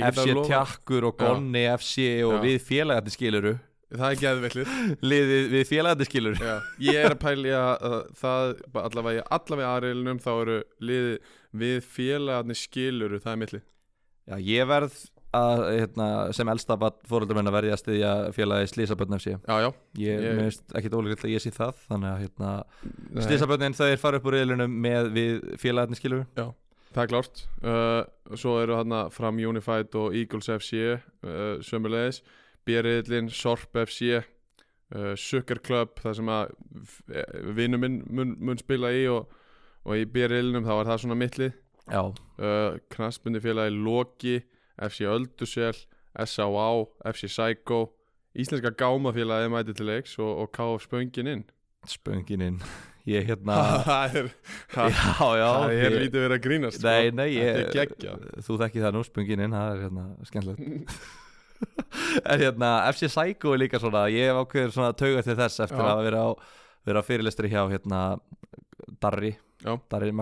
FC að Tjakkur og Gonni FC og Já. við félagarnir skiluru Það er geðvillið Liðið við félagarnir skiluru Já, ég er að pæli að, að það allavega, allavega aðreilunum þá eru liði við félagarnir skiluru, það er milli. Já, ég verð að, hérna, sem elstabat fóröldar menn að verði að styðja félagi Slísabötn FC Já, já, Ég Ég- minnst ekkit ólíklegt að ég sé það Þannig að hérna, Slísabötnin þeir fara upp úr reyðlunum með við félagarnir skilur. Það er klárt. Uh, Svo eru hann fram Unified og Eagles FC uh, sömulegis B-riðlin, Sorp FC uh, Sucker Club það sem að vinnu minn mun, mun spila í og, og í B-riðlinum þá er það svona Já, uh, Knassbundi félagi Loki FC Öldusel S.A.A. FC Psycho Íslenska gámafélagi mæti til leiks og, og KF Spöngin inn. Spöngin inn. Ég hérna það er, Já, já það er ég- lítið verið að grínast sko. Nei, nei, ég, þú þekki það nú, spöngin inn, það er hérna skemmtilegt En hérna, FC Psycho er líka svona, ég hef ákveður svona tauga til þess eftir Já. að vera á, vera á fyrirlestri hjá hérna Darri, Já. Darri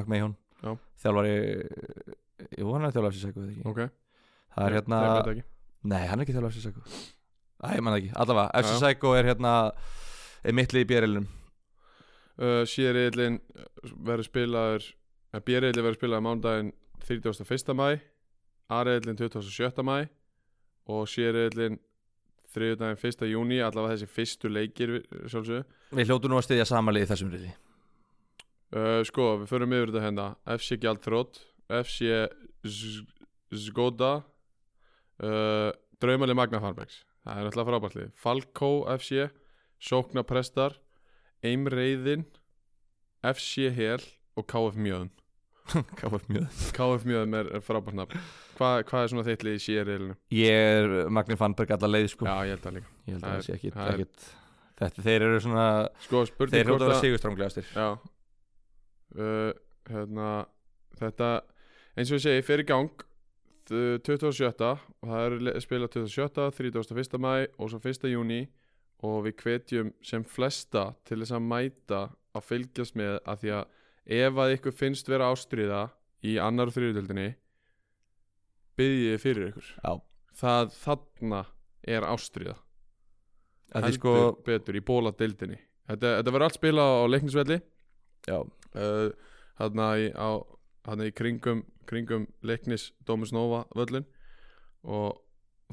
Já. Þjálfari, jú hann er þjálfari FC Psycho, eða ekki ok, Það er hérna, ekki. nei hann er ekki þjálfari FC Psycho Æ, ég man það ekki, allavega, FC. Psycho er hérna er mittlið í björlunum uh, Sérriðlin verður spilaður B-riðlin verður spilaður mánudaginn 31. mæ A-riðlin 27. mæ og sérriðlin þriðudaginn 1. júni allavega þessi fyrstu leikir sjálfsögðu. Við hljótu nú að styðja samanlið í þessum riði. Uh, sko, við förum yfir þetta hérna. FC Gjaldþrótt FC Zgoda uh, Draumalið Magna Farbegs Það er alltaf frábærtlið Falkó FC Sóknaprestar Eimreiðin FC Hel og KF Mjöðum Var mjög KF Mjöðum er, er frábært nafn Hva, Hvað er svona þitt lið í sérriðlinu? Ég er Magni Fannberg allar leið sko Já, ég held það líka Ég held að það sé ekkit, er- ekkit Þetta, þeir eru svona Sko, Þeir hljótu að vera að sigurstránglegastir Já uh, Hérna Þetta eins og ég segi fer í gang þ- 27. og það er spilað 27. 31. mæ og svo 1. júni og við hvetjum sem flesta til þess að mæta að fylgjast með að því að ef að ykkur finnst vera ástriða í annar þriðutöldinni byggjið fyrir ykkur. Já. Það þarna er ástriða Þetta er sko betur í bóladeildinni. Þetta, þetta verður allt spilað á leiknisvelli. Já. Uh, þarna í, á, þarna í kringum, kringum leiknis Domus Nova völlin og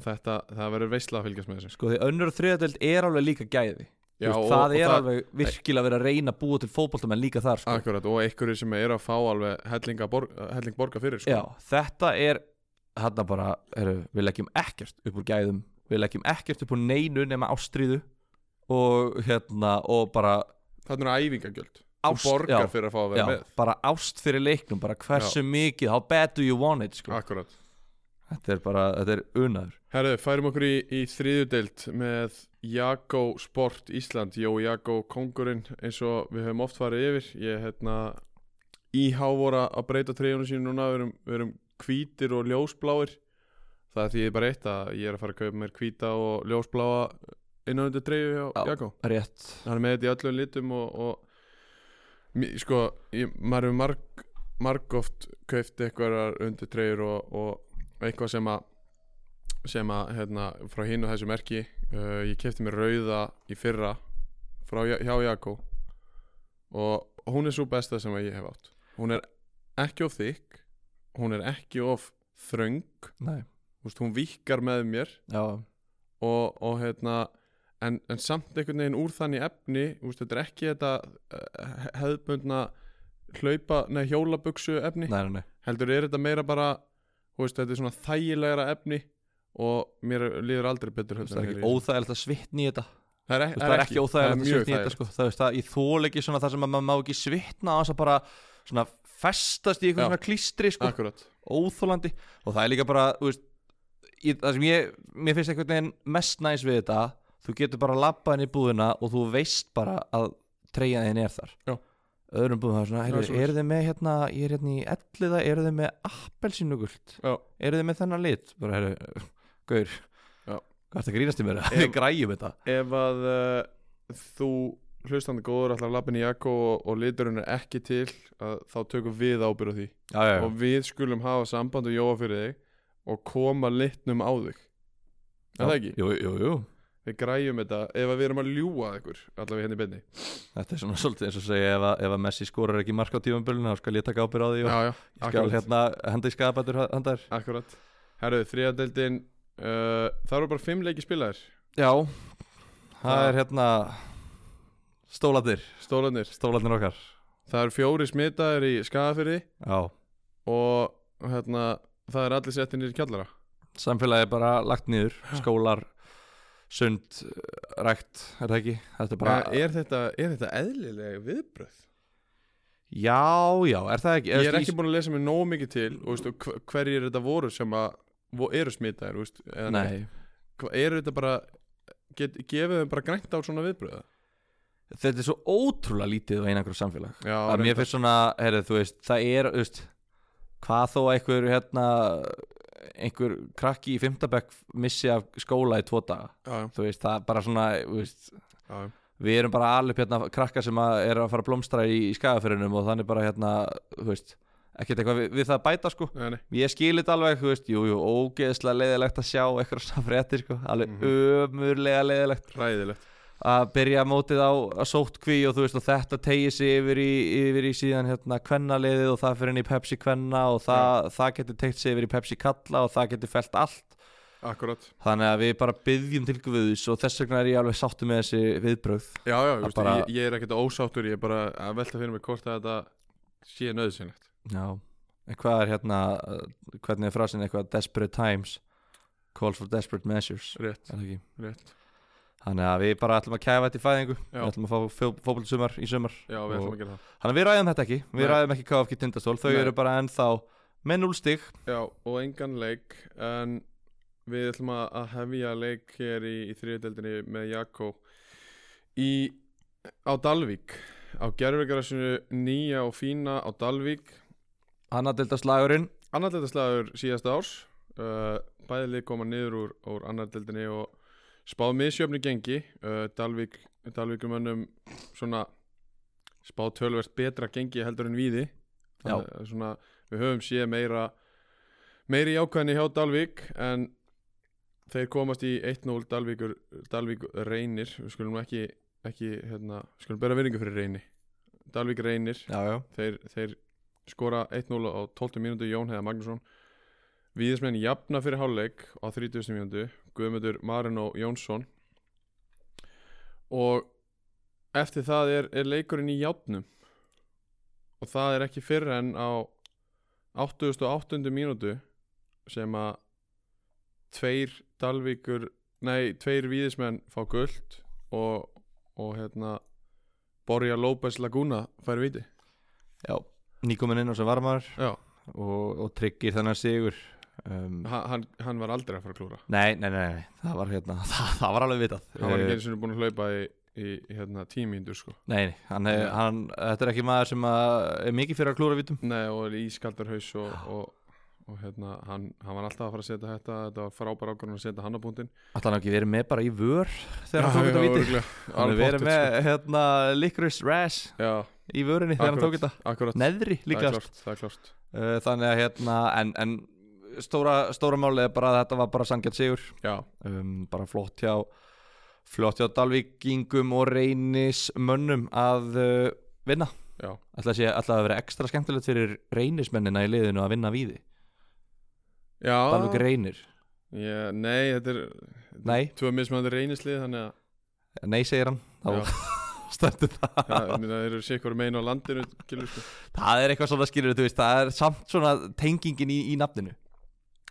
þetta, það verður veistla að fylgjast með þessu. Sko því önnur þriðadelt er alveg líka gæði Þú veist, það er alveg virkilega verið að reyna að búa til fótboltamenn líka þar sko. Akkurat, og einhverju sem er að fá alveg helling borga fyrir sko. Já, þetta er þarna bara, heru, við leggjum ekkert upp úr gæðum, við leggjum ekkert upp úr neinu nema ástríðu og hérna, og bara Þannig er æfingagjöld. Ást, já, fyrir að fá að vera já, með. bara ást fyrir leiknum, bara hversu mikið how bad do you want it, sko. Akkurat þetta er bara, þetta er unaður. Herðu, færum okkur í, í þriðjudeild með Jakko Sport Ísland Jó Jakko Kongurinn eins og við höfum oft farið yfir. Ég hérna íhá voru að breyta treyjunum sínu núna við erum, við erum hvítir og ljósbláir. Það er því bara eitt að ég er að fara að kaupa mér hvíta og ljósbláa innan undir treyju hjá Já. Jakko rétt, hann er með þetta í öllum litum og, og sko, ég, maður hefur marg, margóft kauft eitthvað undir treyjur og, og eitthvað sem að sem að, hérna, frá hinn og þessu merki uh, ég kefti mér rauða í fyrra frá, hjá Jakko og hún er svo besta sem að ég hef átt. Hún er ekki of þykk hún er ekki of þröng. Veist, hún vikar með mér. Já. Og, og hérna en, en samt einhvern veginn úr þannig efni úst, þetta er ekki þetta uh, hefðbundna hlaupa, nei hjólabuksu efni. Nei, nei, nei. heldur er þetta meira bara veist, þetta er svona þægilegra efni og mér líður aldrei betur það er ekki óþægilegt að svitna í þetta það er, Þú veist, það er ekki óþægilegt að mjög svitna í þetta sko. það, veist, það, ég þól ekki svona það sem að maður má ekki svitna á þess að bara svona festast í eitthvað svona klístri sko. óþólandi og það er líka bara veist, í, það sem ég mér finnst veginn mest næs við þetta þú getur bara labbað inn í búðina og þú veist bara að treyja þinn er þar Já. Öðrum búðum það er svona, heyrðu, eru þið með hérna ég er hérna í elliða, eru þið með appelsínugult? Eru þið með þennan lit? Bara, heyrðu, gaur hvað er það grínast í mér, við græjum þetta. ef að uh, þú hlustandi góður allar lappin í jakko og, og liturinn er ekki til að, þá tökum við ábyrð á því. Já, já, já. og við skulum hafa samband og jóa fyrir þig og koma litnum á þig. Er það ekki? jú, jú, jú. Við græjum þetta ef við erum að ljúga að ykkur allavega hérna í beinni. Þetta er svona svolítið eins og segja ef, að- ef að Messi skorar ekki mark á tímambölinu þá skal ég taka ábyrð á því og Já, já, ég skal hérna henda í skadabætur handar akkurat. Herru, þriðadeldin uh, Það eru bara fimm leiki spilaðir. Já, það Það- er hérna stólatir, Stólanir stólatir okkar. Það eru fjóri smitaðir í skafafyrði Já, og hérna, það er allir settin í kjallara. Samfélagi bara lagt niður skólar, sund rækt, er það ekki? Þetta er bara, bara... er, þetta, er þetta eðlilega viðbröð? já, já, er það ekki? Ég er ekki búin að lesa mig nógu mikið til veistu, hver- hverjir þetta voru sem að eru smitaðir veistu, Nei, eru þetta bara get, gefið þeim bara grænt á svona viðbröða þetta er svo ótrúlega lítið og einangur samfélag Já, mér finnst svona, heyrðu, þú veist, það er, þú veist hvað þó að einhver, hérna einhver krakki í fimmtabekk missi af skóla í tvo daga. Já, já, þú veist, það er bara svona, veist já, við erum bara alveg hérna krakka sem að er að fara að blómstra í, í skagafyrinum og þannig bara hérna, þú veist ekkert eitthvað við, við það að bæta sko. Nei, nei. ég skilit alveg, þú veist, jú, jú, ógeðslega leiðilegt að sjá eitthvað svona fréttir sko. Alveg Mhm. ömurlega leiðilegt ræðilegt að byrja mótið á að sótt kví og þú veist og þetta tegir sig yfir í, yfir í síðan hérna kvennaliðið og það fyrir inn í Pepsi kvenna og það, það getur teikt sig yfir í Pepsi kalla og það getur felt allt. Akkurat. Þannig að við bara byggjum til guðus og þess vegna er ég alveg sáttu með þessi viðbröð já, já, Það veistu, bara- ég, ég er ekkert ósáttur ég er bara að velta fyrir mig hvort að þetta sé nöðsynlegt Já, en hvað er hérna hvernig er frasin eitthvað? Desperate times. Call for desperate measures. Rétt, rétt Þannig að við bara ætlum að kæfa þetta í fæðingu. Já. við ætlum að fá fókbaltsumar í sumar já, við ætlum að gera það. Þannig að við ræðum þetta ekki, við Nei. ræðum ekki KFG tindastól. Þau Nei. eru bara ennþá með 0 stig. Já, og engan leik en við ætlum að hefja leik hér í, í þriðdeldinni með Jakko í á Dalvík. Á gerfugarasinu nýja og fína á Dalvík. Hanna slagurinn annardeldaslagur síðasta árs. Uh, bæðið koma niður úr, úr annardeldinni og spáð misjöfni gengi uh, Dalvík, Dalvíkumönnum svona spáð tölvert betra gengi heldur en er svona, við höfum séð meira meiri jákvæðni hjá Dalvík en þeir komast í 1-0 Dalvíkur, Dalvík reynir. Við skulum ekki, ekki hérna, við skulum bera vinningu fyrir reyni. Dalvík reynir. Já, já, þeir, þeir skora 1-0 á 12 mínútu Jón Heiða Magnússon Víðismenn jafna fyrir hálfleik á 30. mínútu Guðmundur Marino Jónsson og eftir það er, er leikurinn í játnum og það er ekki fyrr en á 88. mínútu sem að tveir Dalvíkur nei, tveir víðismenn fá guld og, og hérna Borja López Laguna fær viti Já, nýkomin inn á sem varmar Já, og, og tryggir þennan sigur um, ha- hann, hann var aldrei að fara að klúra nei, nei, nei, það var hérna það, það var alveg vitað. Hann var ekki Eh, eins og búin að hlaupa í, í hérna, tímíndur sko. Nei, nei, hann, Nei. hann, þetta er ekki maður sem er mikið fyrir að klúra vítum. Nei, og er ískaldur haus og, og, og hérna, hann, hann var alltaf að fara að setja þetta þetta var frábær ákvörðun að setja hann á búndin Alltaf hann ekki verið með bara í vör þegar hann tók þetta víti? Hann er verið með hérna, licorice rash sko. Já, í vörinni þegar hann tók þetta. Neðri líka er uh, Þannig að hérna en, en stóra, stóra máli er bara að þetta var bara sangjart sigur. Já, um, bara flott hjá flott hjá Dalvíkingum og reynismönnum að uh, vinna. Já. Alltaf að vera ekstra skemmtilegt fyrir reynismennina í liðinu að vinna Já, Dalvík reynir. Ég, Nei, þetta er Nei, Tvö mismandi reynislið Þannig að nei segir hann. Já. þá stendur það. Meina, þeir eru sikkur megin á landinu Gilur, sko. Það er eitthvað svona skilur, þú veist, það er samt svona tengingin í, í nafninu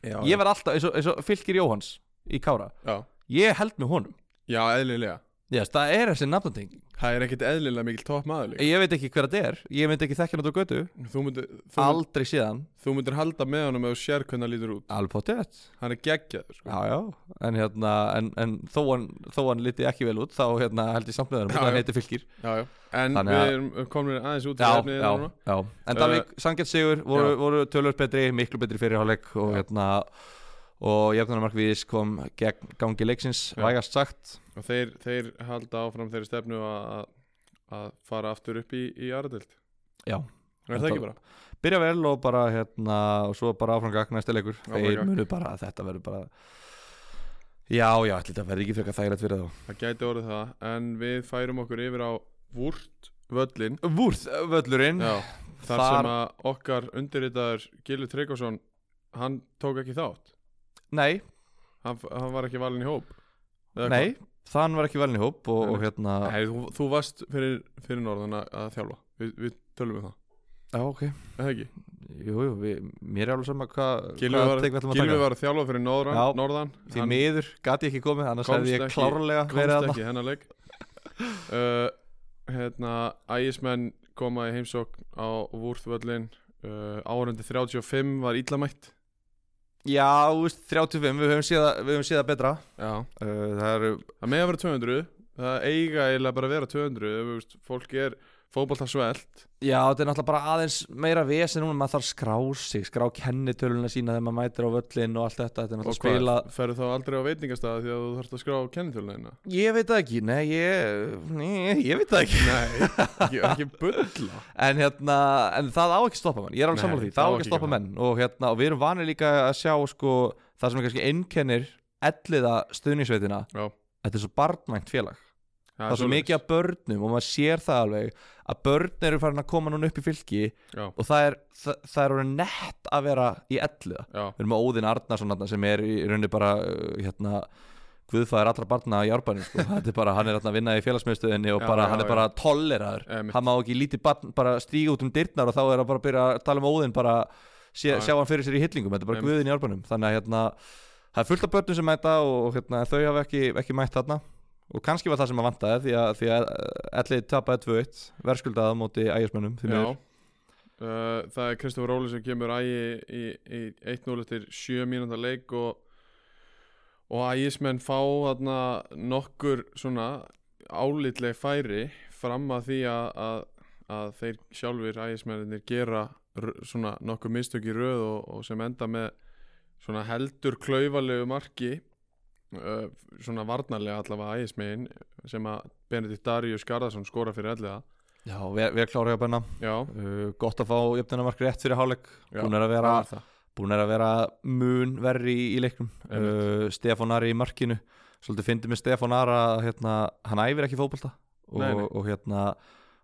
já, Ég verð alltaf, eins og, eins og Fylkir Jóhans í Kára. Já. Ég held með honum. Já, eðlilega Yes, það er þessi nafnatenging. Það er ekkit eðlilega mikil topp maður líka. Ég veit ekki hver þetta er, ég myndi ekki þekkja náttúr götu. Þú myndir, þú, Aldrei síðan þú myndir halda með honum ef þú sér hvernig hann lítur út. Alveg potið Hann er geggjaður sko. Já, já, en hérna En, en þó, hann, þó hann liti ekki vel út Þá hérna held ég samt með Já, hann já. Það heiti Fylkir já, já. En Þannig við að- erum komin aðeins út í Já, efnið já, núna. já. En Dalvík, uh, Sangjart Sigur voru, voru tölvöld betri Miklu betri fyrir hálfleik Og hérna Og Jöfnarmark Víðis kom gegn gangi leiksins Já. Vægast sagt. Og þeir, þeir halda áfram þeirri stefnu að, að fara aftur upp í, í Aradöld Já. Er það ekki bara? byrja vel og bara hérna og svo bara áfram gagn næsta leikur. Áfram þeir munu bara, þetta verður bara já, já, þetta verður ekki frekar þægilegt fyrir þá. Það gæti orðið það En við færum okkur yfir á Vúrt völlin Vúrð, völlurinn. Já, þar, Þar- sem að okkar undirritaður Gilur Tryggvason Hann tók ekki þátt nei, Hann, hann var ekki valinn í hóp? Eða nei, þann var ekki valin í hóp og, Nei, og hérna hvað? Nei, þú, þú varst fyrir, fyrir norðan að, þjálfa. Við, við tölum um það. Já, ok, Er það ekki? jú, jú, við, mér er alveg sama hvað Gilvi hvað var, við Gylfi var að þjálfa fyrir norðan, Já. norðan. því miður, gati ekki komið annars hefði ég ekki- klárlega verið komst þarna. ekki hennar leik. Uh, hérna ægismenn koma í heimsókn á Vúrþvöllin uh, árundi 35 var illamætt já, þú veist, 35, við höfum séð það betra já. uh, það eru, það með að vera 200 það eiga eiginlega bara að vera 200 ef þú veist, fólk er fótbolta svelt. Já, þetta er náttúrulega bara aðeins meira vesen núna, maður þarf skrá sig, skrá kennitöluna sína þegar maður mætir á völlin og allt þetta, þetta er og náttúrulega spila ferðu þá aldrei á veitingastæða því að þú þarfst að skrá kennitöluna Ég veit það ekki, nei, ég, nei, ég veit það ekki. Nei, ekki, ekki bulla. En hérna, en það á ekki stoppa menn, ég er alveg sammála því, það á ekki stoppa menn. Og hérna, og við erum vanið líka að sjá, sko, það sem er kannski einkennir elliða stuðningsveitina. Þetta er svo barnvænt félag það er svo mikið af börnum og maður sér það alveg að börn eru farin að koma núna upp í fylki já, og það er, það, það er orðið nett að vera í elliða já, Við erum með Óðinn Arnarsson sem er í rauninni bara uh, hérna Guðfæðir allra barna í árbænum sko. Er bara, hann er þarna að vinna í félagsmiðstöðinni og Já, bara, já, hann er já. bara tolleraður. Hann má ekki lítið barn bara stíga út um dyrnar og þá er hann bara að byrja að tala um Óðinn bara sé, Já, já. sjá hann fyrir sér í hillingum Þetta er bara. Guðinn í árbænum Þannig að hérna, það er fullt af börnum sem mæta og hérna, þau hafa ekki, ekki mætt þarna og kannski var það sem að vantaði því að, því að ellið tapaði 2-1 verðskuldaða móti miður. uh, Það er Kristofur Róli sem kemur ægi í, í 1-0 eftir 7 mínúta leik og, og ægismenn fá þarna nokkur álitleg færi fram að því að, að, að þeir sjálfur ægismennir gera nokkur mistök í röð og, og sem enda með heldur klaufalegu marki uh, svona varnarlega allavega ægismegin sem að Benedikt Darius Garðarsson skora fyrir elliða. Já, við, við klára hjá Benna. Uh, gott að fá jöfnunamark rétt fyrir hálfleik. Búin er að vera er búin er að vera mun verri í, í leiknum. Uh, Stefán Ari í markinu. Svolítið fyndið með Stefán Ara að hérna, hann æfir ekki fótbolta. Og, og hérna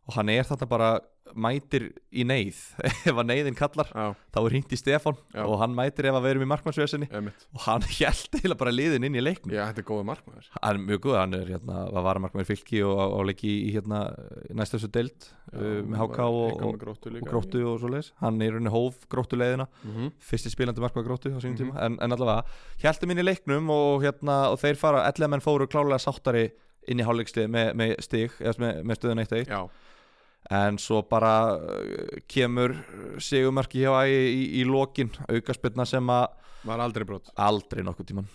og hann er þarna bara mætir í neyð. Ef að neyðin kallar Já, þá er hringt í Stefán Já. og hann mætir ef að við erum í markmannsvesinni og hann held eiginlega bara liðin inn í leiknum. Já, þetta er góði markmaður. Hann er mjög góð, hann er hérna að vara markmann fylki og, og leiki í hérna næst þessu deild uh, með HK og, og, gróttu og gróttu og svo leis hann er í rauninni hóf gróttu leiðina. Mhm. fyrsti spilandi markmann gróttu á sínum Mhm. tíma. En, en allavega, heldum inn í leiknum og, hérna, og þeir fara, ellega menn fóru klálega sáttari inn í hálfleikslið með, með stig, eða með, með stöðun 1-1 Já, en svo bara uh, kemur sigumarki hjá ægi í, í lokin aukaspilna sem að var aldrei brot. Aldrei nokkuð tíman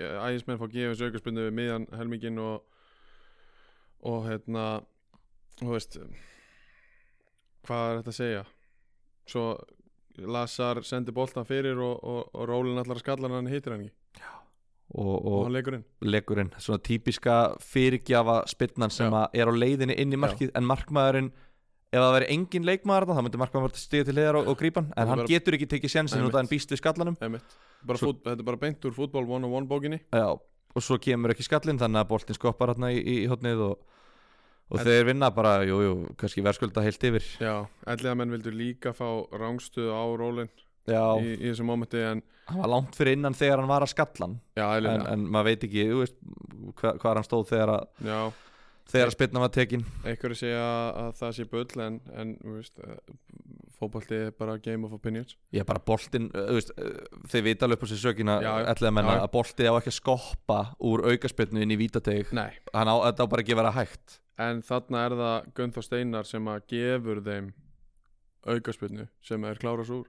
ægismenn fá gefins aukarspunni við miðjan helmingin og og hérna þú veist hvað er þetta að segja? Svo Lazar sendir boltan fyrir og, og, og rólinn allar að skalla hann hittir hann ekki og, og, og hann leikur inn leikurinn, svona típiska fyrirgjafa spilnan sem Já. er á leiðinni inn í markið en markmaðurinn ef það veri engin leikmaður þá myndi markmaður stiga til hliðar og, og grípa hann. En Það hann bara- getur ekki tekið Nei, út af hann býst við skallanum. Svo- þetta er bara beint úr fútbol 101 bókinni. Já, og svo kemur ekki skallin þannig að boltinn skoppar hérna í, í, í hotnið og, og En- þeir vinna bara, jú, jú, kannski verðskulda heilt yfir. Já, elliða menn vildu líka fá rángstöðu á rólinn. Já, í, í þessu mómenti en hann var langt fyrir innan þegar hann var að skallan. Já, en, elliða, en maður veit ekki, veist hva, hvað hann stóð þegar að, já. þegar að spilna var tekin. Einhverju segja að það sé bull en, en veist, fótbolti er bara game of opinions. Ég er bara boltinn, uh, þú veist, uh, þeir vita alveg upp á sér sökina Já, já. menna Já. að boltið á ekki að skoppa úr aukaspilnu inn í vítateg nei, hann á, þetta á bara ekki að vera hægt. En þarna er það Gunnþór Steinar sem að gefur þeim aukaspilnu sem er klára svo úr,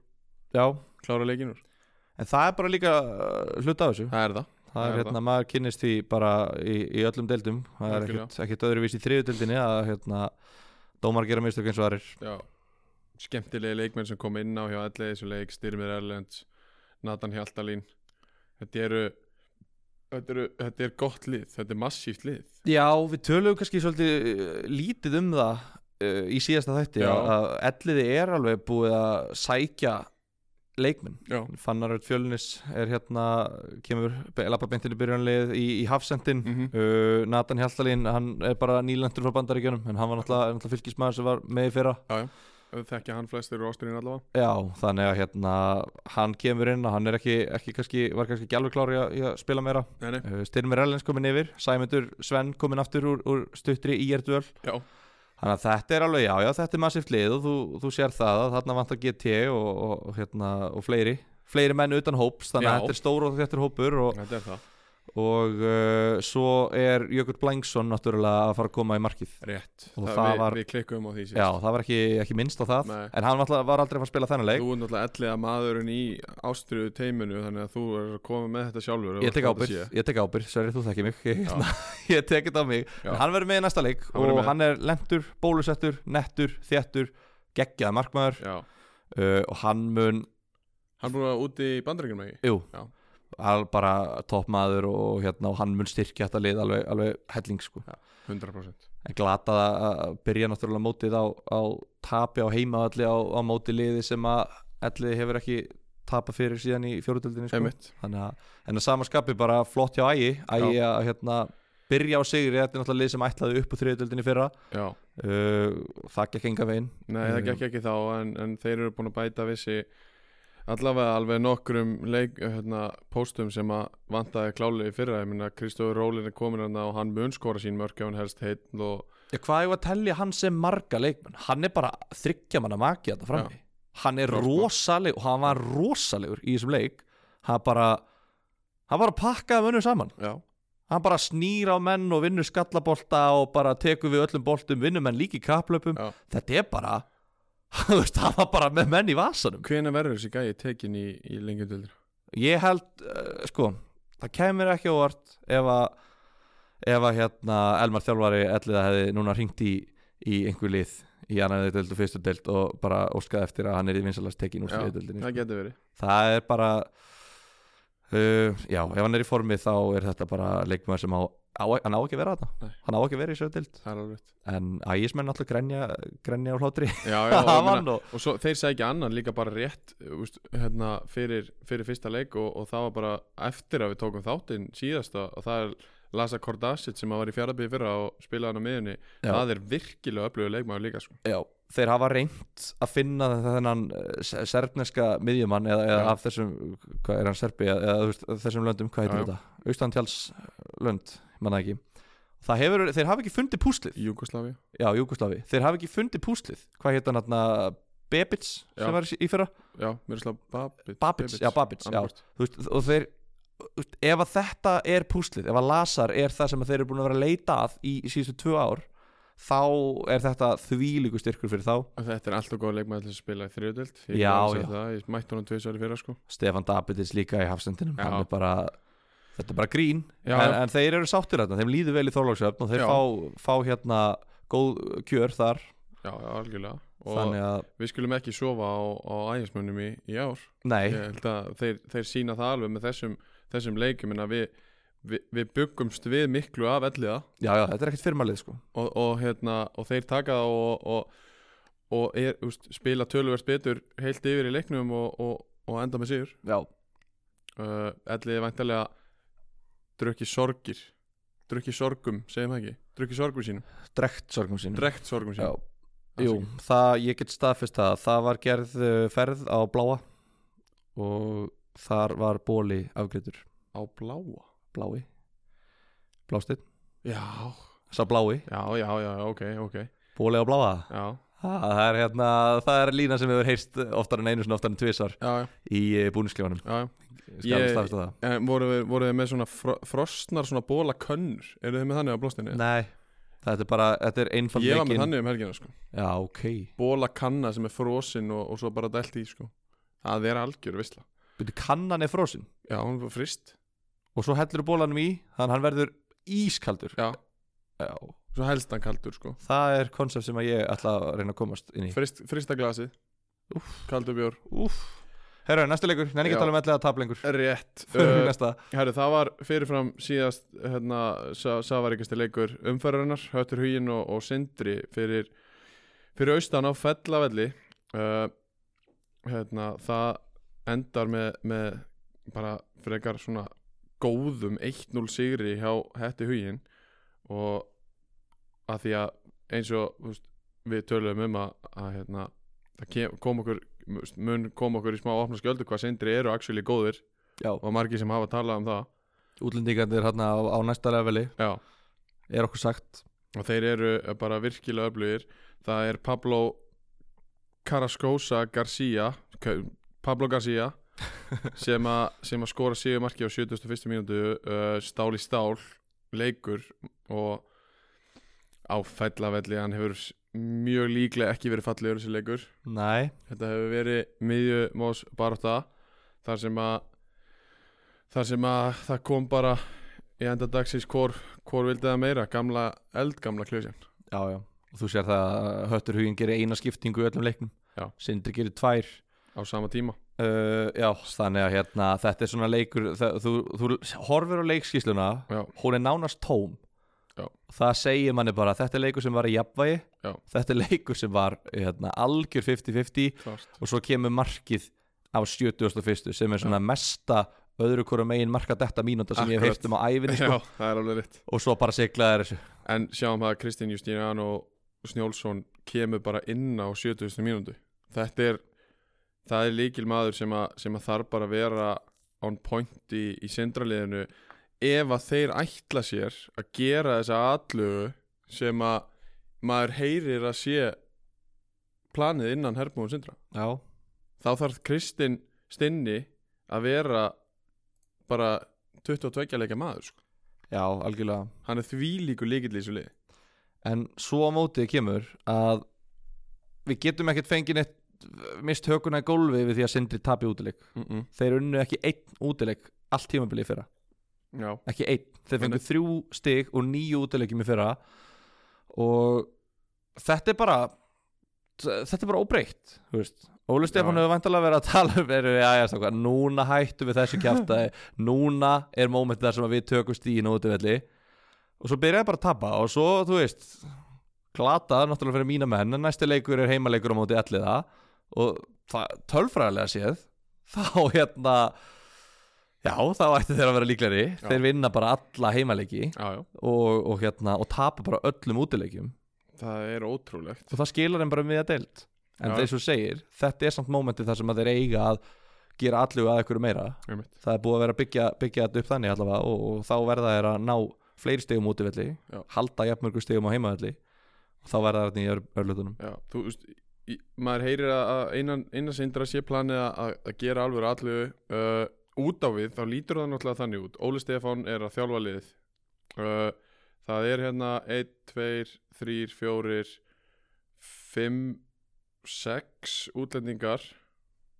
Já, klára leikin úr. En það er bara líka uh, hluta af þessu. Það er það, Það er er hérna, maður kynnist því bara í, í öllum deildum. Það er ekkert, ekkert öðruvís í þriðu deildinni að hérna, dómar gera mistök eins og aðrir. Já. Skemmtilegi leikmenn sem kom inn á hjá allir þessu leik, Styrmir Erlends Nathan Hjaltalín. Þetta eru þetta, eru, þetta er gott lið, þetta er massíft lið. Já, við töluðum kannski svolítið uh, lítið um það uh, í síðasta þætti að elliði er alveg búið að sækja leikmenn já, Fannar Fjölnis er hérna kemur í byrjanlið í, í Hafsendin mm uh, Nathan Hjaltalín, hann er bara nýlendur frá bandaríkjunum en hann var náttúrulega, náttúrulega fylgismæður sem var með í fyrra. Þekkja hann flestir úr ástriðin allavega. Já, þannig að hérna hann kemur inn og hann er ekki, ekki kannski, var kannski ekki alveg klári að, að spila meira. Uh, Styrmir Ellens komin yfir, Sæmundur Svenn komin aftur úr, úr stuttri í erduöl já, Þannig að þetta er alveg, já, já, þetta er massíft lið og þú, þú sér það að þarna vantar GT og, og, hérna, og fleiri fleiri menn utan hóps, þannig að Já. þetta er stór og þetta er hópur og, þetta er það og uh, svo er Jökull Blangsson náttúrulega að fara að koma í markið. Rétt, það, það við, var- við klikkum á því síðast. Já, það var ekki, ekki minnst á það. Nei. en hann var, aldrei að fara að spila þennan leik. Þú er náttúrulega elliða maðurinn í ástriðu teiminu þannig að þú er að koma með þetta sjálfur Ég tek ábyrg, ég tek ábyrg, sverri þú þekki mig. Ég, Já. ég tek þetta á mig. Hann verður með í næsta leik Hann og hann er lentur, bólusettur, nettur, þéttur geggjað markmaður. Uh, og hann mun, hann búið að úti í bandaríkjum all, bara toppmaður og, hérna, og hann mun styrkja þetta lið alveg, alveg helling sko. 100% en glatað að byrja náttúrulega mótið á, á tapi á heimavalli á, á móti liði sem að elliði hefur ekki tapað fyrir síðan í fjóruðöldinni sko. Þannig að, en að samaskapi bara flott hjá ægi. Ægi að hérna, byrja á sigri þetta er náttúrulega lið sem ætlaði upp úr þriðutöldinni fyrra. Uh, það gekk enga veginn. Nei það Um, gekk ekki þá en, en þeir eru búin að bæta vissi allavega alveg nokkrum leik, hérna, póstum sem að vantaði kláli í fyrra. Ég minna Kristóður Rólin er komin hann og hann mun skora sín mörk ef hann helst heitt og Já, hvað er að tellja hann sem marga leikmenn? Hann er bara þryggja manna maki þetta frammi. Hann er Klart mál. rosaleg og hann var rosalegur í þessum leik. Hann bara hann bara pakkaði mönnum saman. Já, hann bara snýr á menn og vinnur skallabolta og bara tekur við öllum boltum vinnur menn líki kaplöpum þetta er bara hann var bara með menn í vasanum hvena verður þessi gæi tekin í, í lengjadöldur? ég held, uh, sko það kemur ekki á vart ef að ef að hérna Elmar þjálfari elliða hefði núna ringt í í einhver lið í annar deild og fyrstu deild og bara óskaði eftir að hann er í vinsalast tekin úr Já, þriðdeildinni það sko. getur verið það er bara uh, já, ef hann er í formi þá er þetta bara leikmaður sem á, á hann á ekki að vera þetta hann á ekki að vera í rétt. en ægismenn alltaf grenja, grenja á já, og, og, svo þeir sækja annan líka bara rétt úst, hérna, fyrir, fyrir fyrsta leik og, og það var bara eftir að við tókum þáttinn síðasta og það er Lasa Kordasic sem var í fjaraðbygði fyrra og spilaði hann á miðunni það er virkilega öflugur leikmaður líka sko. já, þeir hafa reynt að finna þennan eh, serfneska miðjumann eða, eða af þessum, hvað er hann serbi eða, veist, þessum löndum, hvað heitir þetta? Austantjáls lönd, manna ekki. Hefur, þeir hafa ekki fundið púslið. Júkoslavi já, Júkoslavi, þeir hafa ekki fundið púslið. Hvað heit hann hérna Bebits sem var í fyrra, Já, mér er slá Babits Babits, já Babits já, veist, og þeir veist, ef að þetta er púslið, ef að Lazar er það sem þeir eru búin að vera að leita að í, í síðustu tvö ár þá er þetta þvílíku styrkur fyrir þá. Og Þetta er alltaf góð leikmaður til að spila í þriðudöld Já, já. það. Ég mætti honum tveisar í fyrra sko. Stefan Dabitis líka í hafsendinum. Já. hann er bara, þetta er bara grín. Já, en, já. en þeir eru sáttir þarna, þeim líður vel í Þorlóksöfn og þeir Já. fá, fá hérna góð kjör þar. Já, já, algjörlega. Og þannig að, við skulum ekki sofa á, á ægismönnum í, í ár. Nei, Ég held að þeir, þeir sína það alveg með þessum, þessum leikjum. En að við, við, við byggumst við miklu af elliða. Já, já, þetta er ekkert firmalið sko. Og, og, hérna, og þeir taka það og, og, og er, úst, spila töluvert betur heilt yfir í leiknum og, og, og enda með sigur. Já, uh, Ellið er væntalega drukki sorgir drukki sorgum, segjum það ekki? Drukki sorgum sínum, drekt sorgum sín drekt sorgum já, sínum jú, það, ég get staðfest það það var gerð uh, ferð á Bláa og þar var bóli afgreitur á bláa Blái. Blástinn, Já, sá Blái. Já, já, já, ok, ok. Bóli á Bláa. Já, það, það er hérna, það er lína sem hefur heyrst oftar en einu sinni, oftar en tvisar já, já, í búniskleifanum já. skal Ég- ég... staðfesta það. En voru þið, voru þið með svona fro, frostnar svona bóla könnur? Eru þið með þannig á blóstinni? Nei, þetta er bara, þetta er einfald Ég var með þannig um helgina sko. Já, ok. Bóla kanna sem er frosin og, og svo bara dælt í sko. Það er algjör visla Byrju, kannan er frosin Já, hún var frist og svo hellur bólanum í þannig að hann verður ískaldur. Já, Já. svo helst hann kaldur sko. Það er konsept sem að ég ætla að reyna að komast inn í. Frist, Frista glasið. Kaldur bjór. Úf Herra, næstu leikur, nenni ekki að tala um ellega taplengur Rétt. Uh, Herru, það var fyrirfram síðast hérna, sa, Savaríkasti leikur umferðarinnar Höttur Huginn og, og Sindri fyrir, fyrir austan á fellavelli. Uh, hérna, það endar með, með bara frekar svona góðum 1-0 sigri hjá Hetti Huginn og að því að eins og veist, við töluðum um að, að hérna, það kem, kom okkur mun kom okkur í smá opna skjöldu hvað Sindri eru actually góðir Já, og margir sem hafa talað um það. Útlendingarnir hérna á, á næsta leveli Já, er okkur sagt. Og þeir eru bara virkilega öflugir. Það er Pablo Carrascosa Garcia Ka- Pablo Garcia sem, a, sem að skora sigumarki á 71. mínútu uh, stál í stál leikur og á fellavelli hann hefur mjög líklega ekki verið fallegur þessi leikur. Nei, þetta hefur verið miðjumós baróta þar sem að þar sem að það kom bara í enda dagsins hvor, hvor vildi það meira? Gamla, eldgamla klösjan já, já. Og þú sér það að Höttur huginn gerir eina skiptingu í öllum leiknum. Sindri gerir tvær. Á sama tíma uh, Já, þannig að hérna þetta er svona leikur það, þú, þú horfir á leikskísluna Já. hún er nánast tóm Já. það segir manni bara þetta er leikur sem var í jafnvægi Já. þetta er leikur sem var hérna, algjör 50-50 Klart. og svo kemur markið á 71. sem er svona mesta öðru hvora megin marka detta mínúta sem ég hef Akkurat. heyrt um á æfinni sko. Já, það er alveg rétt og svo bara siglaði þessu En sjáum það að Kristinn Justínan og Snjólfsson kemur bara inn á 70. mínútu Þetta er það er líkil maður sem að, sem að þarf bara að vera on point í, í sindraliðinu ef að þeir ætla sér að gera þessa allugu sem að maður heyrir að sé planið innan Hermóðun Sindra Já, þá þarf Kristinn Stinni að vera bara 22 leika maður sko. já, algjörlega. Hann er því líku líkill í þessu liði. En svo á mótið kemur að við getum ekkert fengið neitt mist hökuna í gólfi við því að Sindri tapi útileik. Mm -mm. þeir unnu ekki einn útileik allt tímabilið fyrra, Já, ekki einn. Þeir fengu Þannig- þrjú stig og nýju útileikjum í fyrra. Og þetta er bara þetta er bara veist. Óli Stefán hefur vantalega verið að tala um veru, já, já, stakka, núna hættum við þessu kjaftaði núna er mómentið þar sem við tökum stíðin út í velli og svo byrjaði bara að tapa og svo, þú veist glata, náttúrulega fyrir mína menn en næsti leikur er heimaleikur á móti alliða og það, tölfræðilega séð þá hérna já, þá ætti þeir að vera líklari Já. þeir vinna bara alla heimaleiki já, já. og, og hérna, og tapa bara öllum útileikjum. Það er ótrúlegt. Og það skilar þeim bara um við að deild. En þeir svo segir, þetta er samt mómentið þar sem að þeir eiga að gera allu að ykkur meira. Einmitt. það er búið að vera að byggja, byggja þetta upp þannig allavega og, og þá verða þeir að ná fleiri stegum útivelli, halda jafnmörgur stegum á heimavelli og þá verða þetta í ör, örlutunum Já, þú veist í- maður heyrir að einan, einan sindra sé planið að, að gera alveg allu uh, út á við, þá lítur það náttúrulega þannig út. Óli Stefán er að þjálfa liðið. Uh, það er hérna 1, 2, 3, 4 5 6 útlendingar.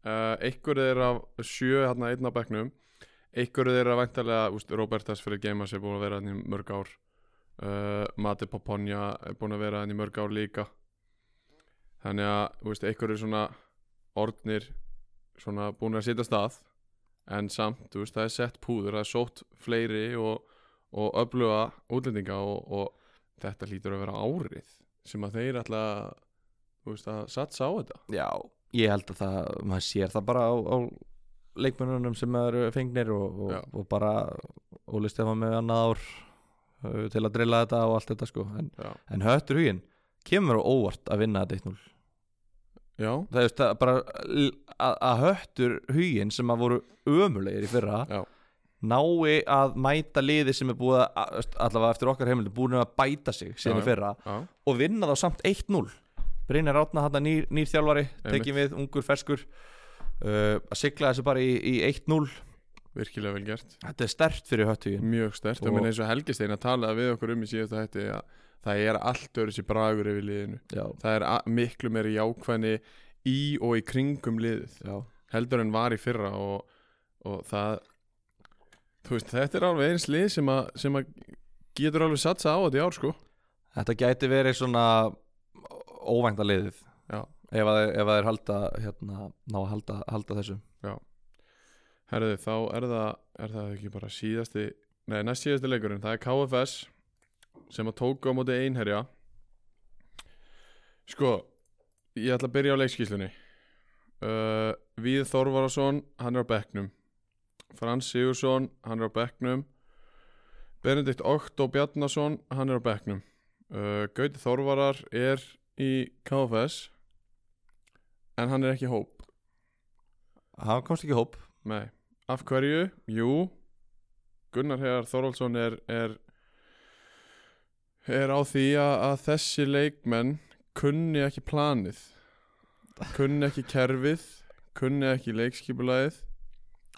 Uh, einhver er af sjö hérna einn á bekknum. Einhver er að væntalega, úst, Robertas fyrir Geimas er búin að vera hann í mörg ár. Uh, Mati Paponja er búin að vera hann í mörg ár líka þannig að, þú veist, einhver er svona orðnir svona búin að setja stað en samt, þú veist, það er sett púður það er sótt fleiri og, og öfluga útlendinga og, og þetta lítur að vera árið sem að þeir ætla þú veist, að satsa á þetta. Já, ég held að það, maður sér það bara á, á leikmennunum sem eru fengnir og, og, og bara Óli Stefán með annað ár uh, til að drilla þetta og allt þetta sko. En, en höttur huginn kemur á óvart að vinna þetta 1-0 já, það er það bara að, að höttur huginn sem að voru ömulegir í fyrra já, nái að mæta liði sem er búið að allavega eftir okkar heimildi búin að bæta sig síðan í fyrra og vinna þá samt 1-0 Brynjar Átna hann nýr, nýr þjálfari tekið við, ungur, ferskur uh, að sigla þessu bara í, í 1-0 virkilega vel gert. Þetta er stert fyrir höttugin mjög stert, Og- og minn eins og Helgistein að tala við okkur um í síðasta hætti að það er allt öðru sér bragur yfir liðinu. Já, það er miklu meiri jákvæðni í og í kringum liðið já, heldur en var í fyrra og, og það veist, þetta er alveg eins lið sem að, sem að getur alveg satsa á þetta í ár sko. Þetta gæti verið svona óvænta liðið. Já. ef að, ef að þeir halda hérna, ná að halda, halda þessu. Herðu, þá er það er það ekki bara síðasti nei, næst síðasti leikurinn, það er KFS sem að tóku á móti einherja. Sko ég ætla að byrja á leikskíslunni uh, Víð Þorvarason hann er á bekknum. Frans Sigursson, hann er á bekknum. Benedikt Októ Bjarnason hann er á bekknum. Uh, Gauti Þorvarar er í KFS en hann er ekki hóp. Hann komst ekki hóp. Nei, af hverju? Jú, Gunnar Hegar Þorvaldsson er, er, er á því að, að þessi leikmenn kunni ekki planið, kunni ekki kerfið, kunni ekki leikskipulagið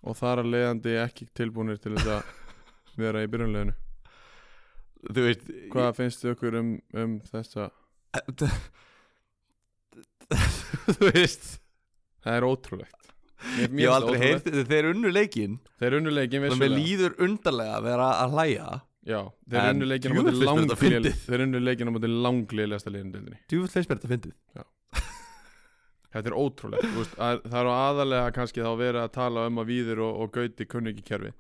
og þar að leiðandi ekki tilbúinir til þess að vera í byrjunleginu. þú veist Hvað finnst þið okkur um, um þessa? þú veist Það er ótrúlegt. Mér, ég hef aldrei heyrt þeir unnu leikin Þeir unnu leikin mér vissulega. líður undarlega að vera að hlæja Já, þeir unnu leikin á móti. Þeir unnu leikin á móti langliðlegasta liðinu djúvill leist mér þetta fyndið. Þetta er ótrúlegt þú veist, að, Það eru aðalega kannski þá verið að tala um að Víður og, og Gauti kunni ekki kerfi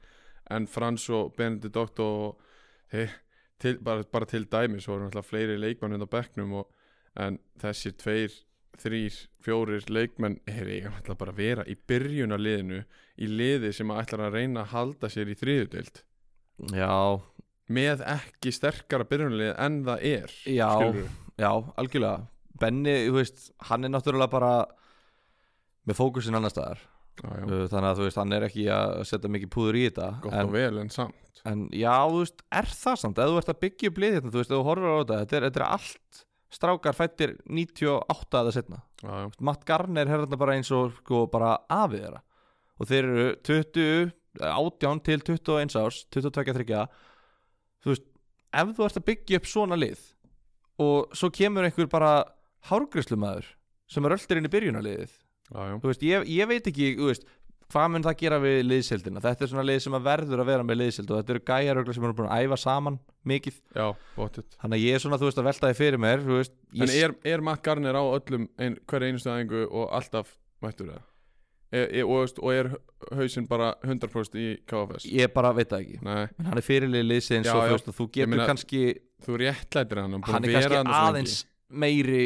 En Frans og Benedikt og, hey, til, bara, bara til dæmis svo eru náttúrulega fleiri leikmenn undan bekknum og, En þessir tveir, þrýr, fjórir leikmenn er eiga náttúrulega bara að vera í byrjunarliðinu Í liði sem ætlar að reyna að halda sér í þriðudeild já, Með ekki sterkara byrjunarlið en það er Já. skilurðu. já, algjörlega Benni, þú veist, hann er náttúrulega bara með fókusin annar staðar já, já. Uh, þannig að þú veist, hann er ekki að setja mikið púður í þetta Gott en, og vel en samt en já, þú veist, er það samt ef þú ert að byggja upp lið hérna, þú veist, ef þú horfir á þetta þetta er, þetta er allt strákar fættir 98 eða setna já. Matt Garner er hérna bara eins og sko bara afið þeirra og þeir eru 20, 18 til 21 árs 22-23 þú veist, ef þú ert að byggja upp svona lið og svo kemur einhver bara hárgrislumæður sem er ölltir inn í byrjunarliðið já. þú veist, ég, ég veit ekki þú veist, hvað mun það gera við liðsildina þetta er svona lið sem að verður að vera með liðsild og þetta eru gæjarögla sem eru búin að æfa saman mikið, Já, þannig að ég er svona þú veist að velta því fyrir mér veist, En ég, er, er Matt Garner á öllum ein, hver einustu aðingu og alltaf mættur það? E, e, og, og er hausinn bara 100% í KFS? ég bara veit það ekki Nei, en hann er fyrirlið liðsins Já, og já. þú veist þú getur meina, kannski þú réttlætir hann hann er vera kannski aðeins meiri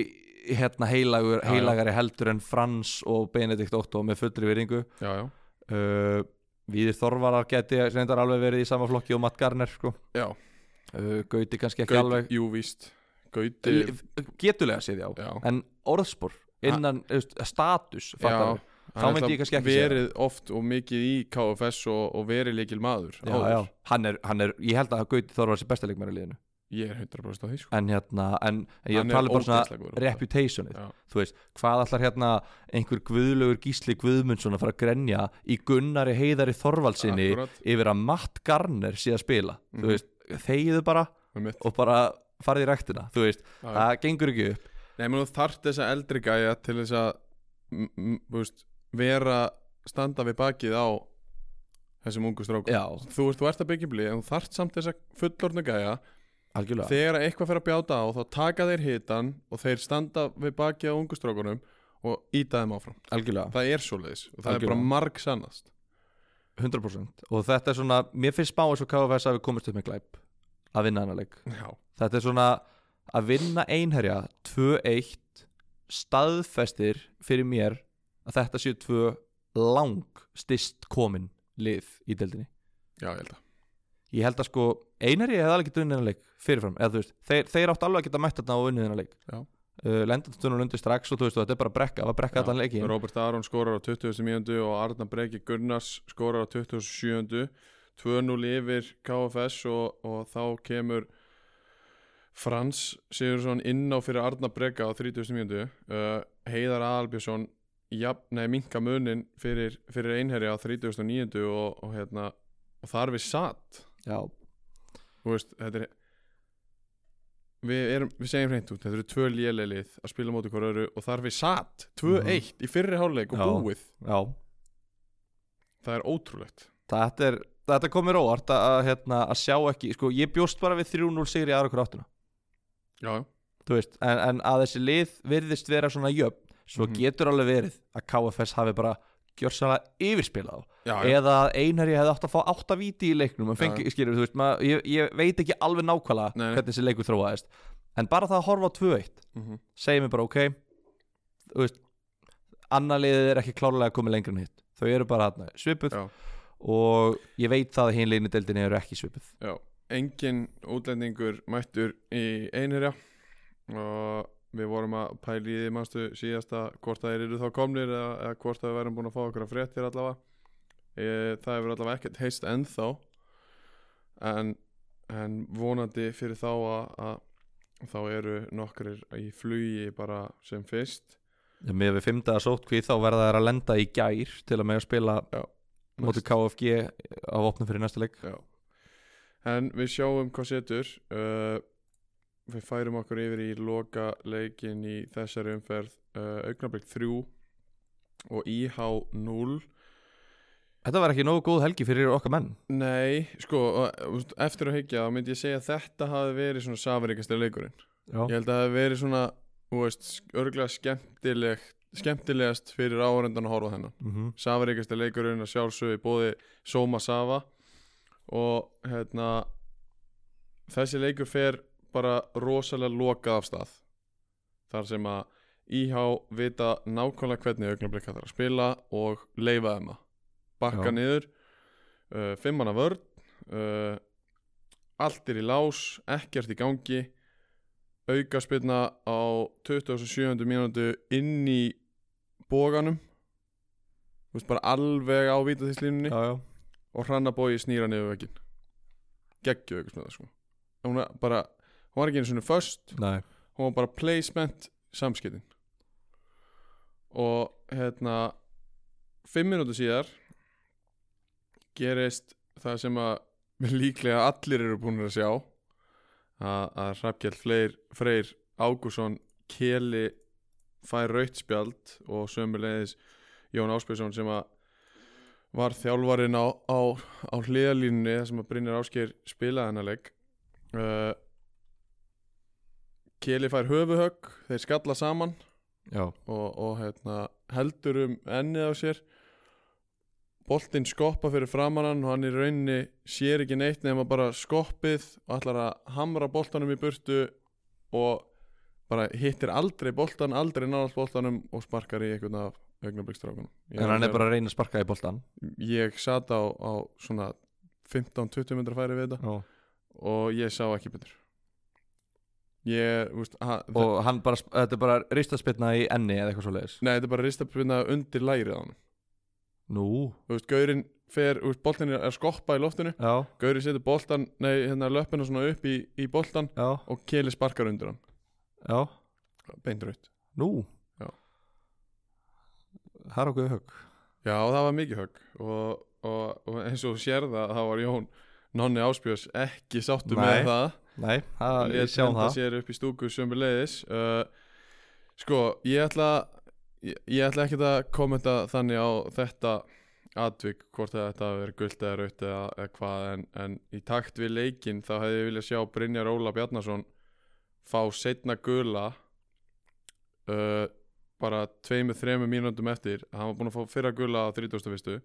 hérna heilagur, Já, já. heilagari heldur en Frans og Benedikt Otto með fullri. Já, já, uh, Víðir Þorvarar geti reyndar alveg verið í sama flokki og Matt Garner sko. já uh, Gauti kannski ekki Gaut, alveg Jú, víst Gauti getulega séð já Já, en orðspor innan veist, status já Þá hann myndi ég kannski ekki verið oft og mikið í KFS og, og verið líkil maður já, já. Hann, er, hann er, ég held að Gauti Þorvar sé besta leikmæri liðinu. Ég er 100% á því sko. En hérna, en ég Hann tala bara svona reputationið, þú veist hvað allar hérna einhver guðlugur gísli guðmundsson að fara að grenja í Gunnari Heiðari Þorvaldsinni yfir að Matt Garner sé að spila? Mhm. þú veist, þegiðu bara og bara farið í ræktina, þú veist. Það gengur ekki upp. Nei, menn þú þarft þessa eldri gæja til þess að þú veist, vera standa við bakið á þessum ungu strákum. Já, þú, þú ert að byggja blið en þú þarft samt þessa fullorðnu gæja. Algjörlega. Þegar eitthvað fer að bjáta á þá taka þeir hitan og þeir standa við bakið á ungu strákunum og íta þeim áfram. Algjörlega, það er svoleiðis og það er Algjörlega. bara marg sannast 100% og þetta er svona, mér finnst smá eins og KFS að við komist upp með glæp að vinna hana leik. Já, þetta er svona að vinna einherja 2-1 staðfestir fyrir mér að þetta séu tvö lang stist komin lið í deildinni já ég held að ég held að sko einherji hefði alveg getið unnið þennan leik fyrirfram, eða þú veist, þeir, þeir átt alveg að geta mætt þarna og unnið þennan leik uh, lendastunum lundi strax og þú veist, og þetta er bara brekka, það var brekka allan leikin Robert Aron skorar á 20. mínútu og Arna Breki Gunnars skorar á 27. 2-0 yfir KFS og, og þá kemur Frans Sigursson inn á fyrir Arna Breka á 30. mínútu uh, Heiðar nei, minka munin fyrir, fyrir einherja á 39. og, og, hérna, og þar við satt já, veist, er við, erum, við segjum hreint út, þetta eru tvö lélelið að spila móti hver öru og þar við satt 2-1 í fyrri hálfleik og Já. búið. já. Það er ótrúlegt. Þetta er, þetta kom mér óvart að, að, hérna, að sjá ekki, sko, ég bjóst bara við 3-0 sigri aðra okkur áttuna já, veist, en, en að þessi lið virðist vera svona jöfn svo Mhm. getur alveg verið að KFS hafi bara gjörsanlega yfirspilað á já, já. eða að einherji hefði átt að fá átta víti í leiknum en fengi, skilur, þú veist, maður, ég, ég veit ekki alveg nákvæmlega Nei, nei. hvernig þessi leikur þróaðist en bara það að horfa á 2-1 Mhm. segir mér bara ok þú veist, annar liðið er ekki klárlega komið lengur en hitt þau eru bara hérna, svipuð Já. og ég veit það að hinn liðinu deildinni eru ekki svipuð já, engin útlendingur mættur í einherja og við vorum að pæli í því mannstu síðasta hvort það eru þá komnir eða, eða hvort það verðum búin að fá okkur að fréttir allavega. E, það hefur allavega ekkert heist ennþá. En, en vonandi fyrir þá að, að þá eru nokkrir í flugi bara sem fyrst. Með við fymtaða sótt hví þá verða þær að lenda í gær til að með að spila Já, móti KFG á opnum fyrir næsta leik. Já. En við sjáum hvað setur. Uh, Við færum okkur yfir í loka leikin í þessari umferð uh, Augnablik 3 og IH 0 Þetta var ekki nógu góð helgi fyrir okkar menn. Nei, sko, veist, eftir að hyggja þá myndi ég segja að þetta hafi verið svona safaríkastir leikurinn. Já, Ég held að það hafi verið svona, þú veist, örgulega skemmtileg, skemmtilegast fyrir áhörundan að horfa þennan. Mm -hmm. safaríkasti leikurinn að sjálfsögðu í bóði Soma Safa og hérna þessi leikur fer bara rosalega lokað af stað þar sem að IH vita nákvæmlega hvernig augnablik það þarf að spila og leifa þeim að bakka Já. niður uh, fimmana vörn uh, allt er í lás ekkert í gangi aukaspilna á 27. mínútu inn í bóganum veist, bara alveg á vítaþýslínunni já, já. og hrannabói snýra niður veginn geggju aukast með það sko bara, hún var ekki einu svona först Nei, hún var bara placement samskiptin. Og hérna fimm minútur síðar gerist það sem að líklega allir eru búin að sjá að, að Hrafkjell Freyr, Ágússon Keli fær raut spjald og sömulegis Jón Áspjörsson sem að var þjálfarinn á, á, á hliðalínunni sem að Brynjar Ásker spilaði hennar leik. Uh, Keli fær höfuhögg þeir skalla saman já, og, og hérna, heldur um ennið á sér. Boltinn skoppa fyrir framann og hann í rauninni sér ekki neitt nema bara skoppið og ætlar að hamra boltanum í burtu og bara hittir aldrei boltan, aldrei náðast boltanum og sparkar í einhvern af augnablikkstrákunum en hann er bara að reyna að sparka í boltan ég sat á, á svona 15-20 myndra færi við þetta Já, og ég sá ekki betur ég, veist, ha, og hann bara, þetta er bara ristaspilna í enni eða eitthvað svo leiðis nei, þetta er bara ristapinna undir lærið á hann Nú, þú veist, gaurinn fer, veist, boltin er skoppa í loftinu. Já, gaurinn setur boltan, nei, hérna löppina svona upp í, í boltan já, og keli sparkar undir hann. Já. Beint raut Nú? Já. Það er okkur högg já, það var mikið högg og, og, og eins og þú sér það, var Jón Nonni Áspjörs ekki sáttu Nei. með það Nei, það, ég sjáum það. sér upp í stúku sömu leiðis uh, sko, ég ætla ég, ég ætla ekki að kommenta þannig á þetta atvik hvort að þetta verið gult eða raut eða, eða hvað en, en í takt við leikin þá hefði ég viljað sjá Brynjar Óla Bjarnason fá setna gula uh, bara tveimu, þremu mínúndum eftir. Hann var búinn að fá fyrra gula á 31.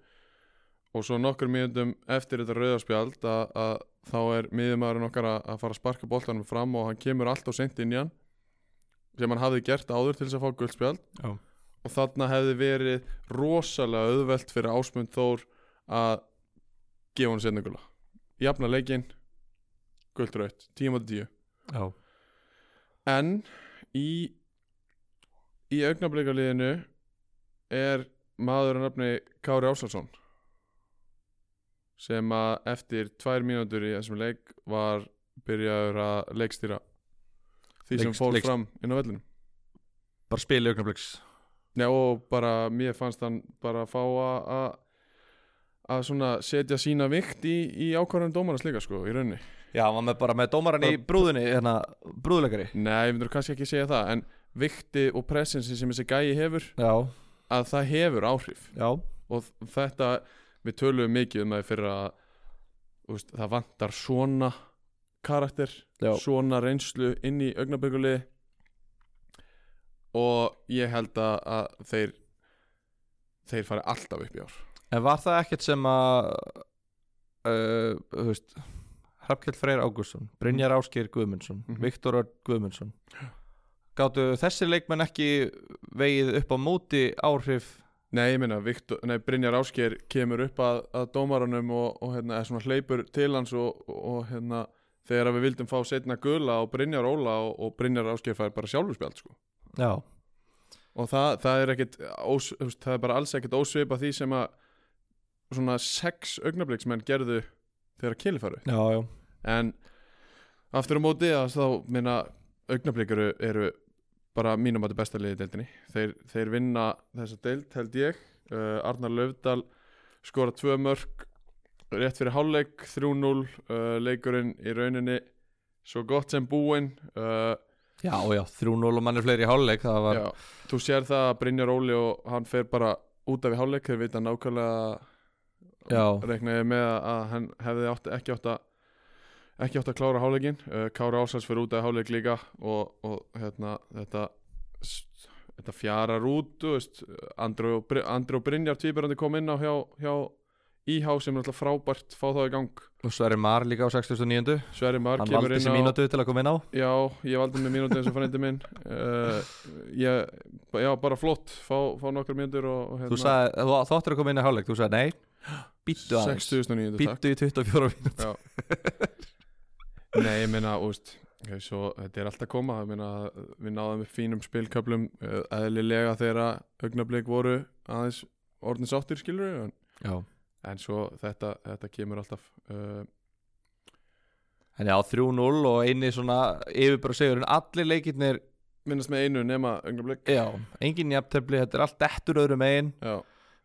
og svo nokkur mínúndum eftir þetta rauðarspjald að, þá er miðjumæðurinn okkar að, að fara að sparka boltanum fram og hann kemur alltaf sent inn í hann sem hann hafði gert áður til þess að fá guldspjald Já. og þarna hefði verið rosalega auðvelt fyrir Ásmund Þór að gefa hann setna gula jafna leikinn guldraut, 10 moti 10 Já, en í í augnablíkaliðinu er maður að nafni Kári Ásalsson sem að eftir tvær mínútur í þessum leik var byrjaður að leikstýra því sem Leikst- fór leikst- fram inn á vellinu bara spil augnabliks Já, og bara mér fannst hann bara fá að- að að svona setja sína vikt í, í ákvarðan dómarnas líka sko, í rauninni. Já, hann var með, bara með dómaran í brúðinni hérna, brúðleikari Nei, ég myndur kannski ekki segja það en vikti og presensi sem þessi gæi hefur Já, að það hefur áhrif. Já, og þetta, við töluðum mikið um það fyrir að úst, það vantar svona karakter, já. svona reynslu inn í augnabökulið og ég held að, að þeir þeir fari alltaf upp í ár. En var það ekkert sem að uh, þú veist Hrafkjell Freyr Ágússon, Brynjar Ásgeir Guðmundsson Mhm. Viktor Örn Guðmundsson Gáttu þessir leikmenn ekki vegið upp á móti áhrif Nei, ég nei, Brynjar Ásker kemur upp að, að dómaranum og, og hérna, er svona hleypur til hans og, og, hérna, þegar við vildum fá setna gula og Brynjar Óla og, og Brynjar Ásker fær bara sjálfurspjald sko. Já, og það, það er ekkit ós, það er bara alls ekkit ósvipa því sem að svona sex augnabliksmenn gerðu þegar Kili faru já, já. En aftur á móti að þá minna augnablik eru, eru bara mínum að þetta besta liði deildinni. Þeir, þeir vinna þessa deild held ég. Uh, Arnar Löfdal skora tvö mörg rétt fyrir hálfleik 3-0 uh, leikurinn í rauninni svo gott sem búinn uh, Já, já, 3-0 og mann er fleiri í hálfleik Það var, já, þú sér það að Brynjar Óli og hann fer bara út af í hálfleik þeir vita nákvæmlega reiknaði með að hann hefði átt, ekki átt að ekki átt að klára hálfleikin uh, Kára Ásals fyrir út af hálfleik líka og, og hérna þetta þetta fjarar út Andri og, Brynjar tvíberandi kom inn á hjá, hjá IH sem er alltaf frábært fá þá í gang. Og Sverri Mar líka á 69. Sverri Mar Hann valdi á mínútu til að koma inn á. Já, ég valdi með mínúti eins og frændi minn. Uh, ég, já, bara flott. Fá, fá nokkar og Þú þú áttir að koma inn í hálfleik Þú sagði nei, býttu aðeins. 69 takk. Býttu í 24 mínútu Nei, ég meina, úst svo, þetta er alltaf að koma meina, við náðum upp fínum spilköplum uh, eðlilega þegar augnablik voru aðeins orðin sáttir skilur en, en svo þetta, þetta kemur alltaf uh, En já, 3-0 og eini svona yfirbara segurinn, allir leikirnir minnast með einu nema augnablik. Já, engin jafntefli, þetta er allt eftir öðrum megin. Já.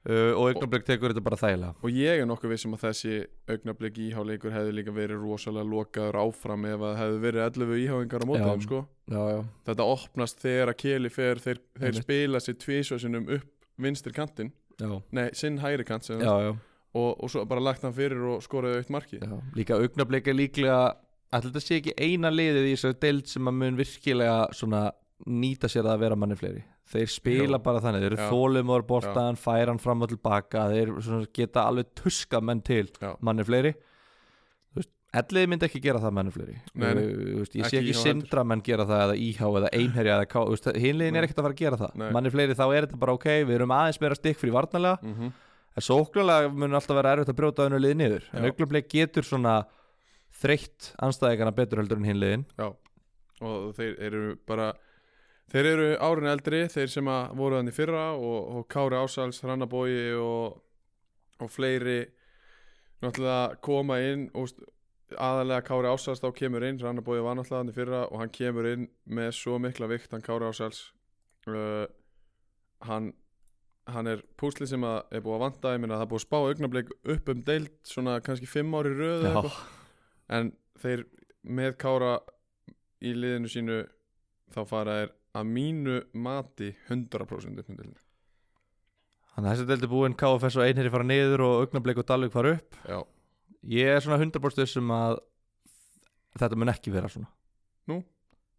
Uh, og augnablik tekur þetta bara þægilega. Og ég er nokkuð vissum að þessi augnablik íháleikur hefði líka verið rosalega lokaður áfram ef það hefði verið 11 íháingar á þeim sko. Já, já, þetta opnast þegar að Keli fer þeir, þeir spila sér tvísvarsinum upp vinstir kantinn, já, nei, sinn hægri kant sem já, já, og, og svo bara lagt hann fyrir og skoraði aukt marki já. Líka augnablik er líklega Ætli þetta sé ekki eina liðið í þessari deild sem að mun virkilega svona nýta sér að vera manni fleiri Þeir spila Já. bara þannig, þeir eru þólumor boltan, færa hann fram og tilbaka þeir geta alveg tuska menn til Já. manni fleiri Elliði myndi ekki gera það manni fleiri Nei, nei. Veist, Ég sé Ekki ekki sindra menn gera það eða íhá eða einherja eða ká Nei. er ekkert að fara að gera það Nei. Manni fleiri þá er þetta bara ok, við erum aðeins meira stikk fyrir varnalega mm -hmm. En sóknulega mun alltaf vera erfitt að brjóta önnu liði niður En Já. augnablik getur svona þreytt anstæðingana betur heldur en hinliðin Já, og þeir eru bara þeir eru árin eldri þeir sem voru þannig fyrra og, og Kári Ásals, Hrannabói og, og fleiri náttúrulega koma inn og aðalega Kári Ásals þá kemur inn, Hrannabói var náttúrulega þannig fyrra og hann kemur inn með svo mikla vikt hann Kári Ásals uh, hann hann er púsli sem er búið að vanta ég minna það er búið að spá augnablik upp um deild svona kannski fimm ári röð eða Já. eitthvað. en þeir með Kára í liðinu sínu þá fara þeir að mínu mati 100% upp um deildinu Þannig að þessi deildi búinn KFS og einherri fara niður og augnablik og Dalvik fara upp. Já, Ég er svona 100% sem að þetta mun ekki vera svona. Nú?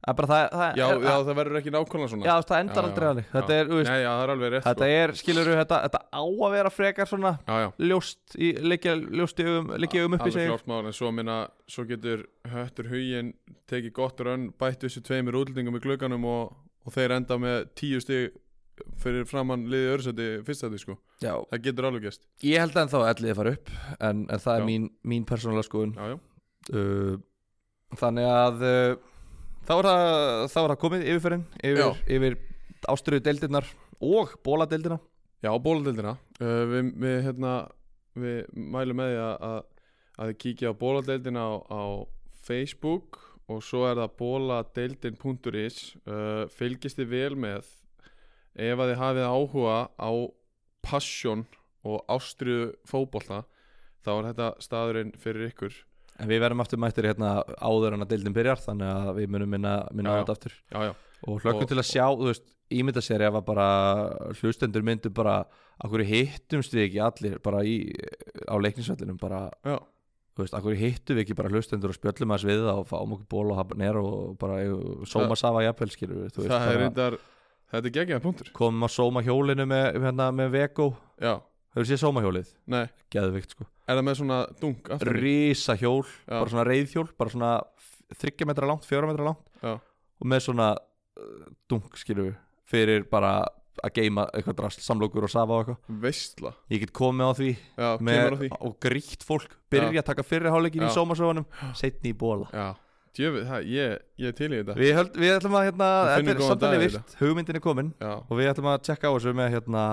Það er bara það, það já, er, já það verður ekki nákvæmlega svona. Já, það endar aldrei þannig. Þetta er, þú Nei, já, það er alveg rétt þetta sko. er, skilur þetta, þetta á að vera frekar svona já, já, ljóst í, liggja augum upp í alveg sig mál en svo svo getur höttur huginn tekið gott rönn, bætt þessu tveimur útlendingum í glögganum og, og þeir enda með tíu stig fyrir framann liði örsæti fyrsta því sko. Já, það getur alveg gest ég held að ennþá ellið fara upp en, en það er Já. mín, mín persónulega skoðun. Já, já, uh, Þannig að uh, þá, er það, þá er það komið yfirferðin yfir, yfir ástriðu deildirnar og bóladeildina Já, bóladeildina uh, við, við, hérna, við mælum með því að, að, kíkja á bóladeildina á, á Facebook og svo er það bóladeildin.is uh, fylgist þið vel með ef að þið hafið áhuga á passion og ástriðu fótbolta þá er þetta staðurinn fyrir ykkur En við verðum aftur mættir hérna áður en að deildin byrjar þannig að við munum minna, minna Já, á þetta aftur. Já, já, og hlökkum til að sjá, þú veist, ímynda sér ef að bara hlustendur myndu bara akkur hittumst við ekki allir bara í, á leiknisvellinum bara, já, þú veist, akkur hittum við ekki bara hlustendur og spjöllum að við það og fáum okkur ból og habanir og bara sóma safa jafnvel skilur við, þú veist, er þetta er geggjaða punktur. Komum að sóma hjólinu með, hérna, með Vego Já, hefur séð sóma hjólið, nei, geðvikt sko. Er það með svona dunk aftur rísa hjól, Já. bara svona reyðhjól bara svona þryggja metra langt, fjóra metra langt. Já, og með svona uh, dunk skilur við fyrir bara að geima eitthvað drast, samlokur og safa og eitthvað. Veistla. Ég get komið á því, Já, kemur á því. og grítt fólk. Byrja að taka fyrri hálfleikin í Já. sómasögunum setni í bóla Já, djöfið, það, ég, ég er til í þetta. Við, höld, við ætlum að hérna, finnum þetta er góðan samtalið dag í virt. hugmyndin er komin Já, og við ætlum að tjekka á þessu með hérna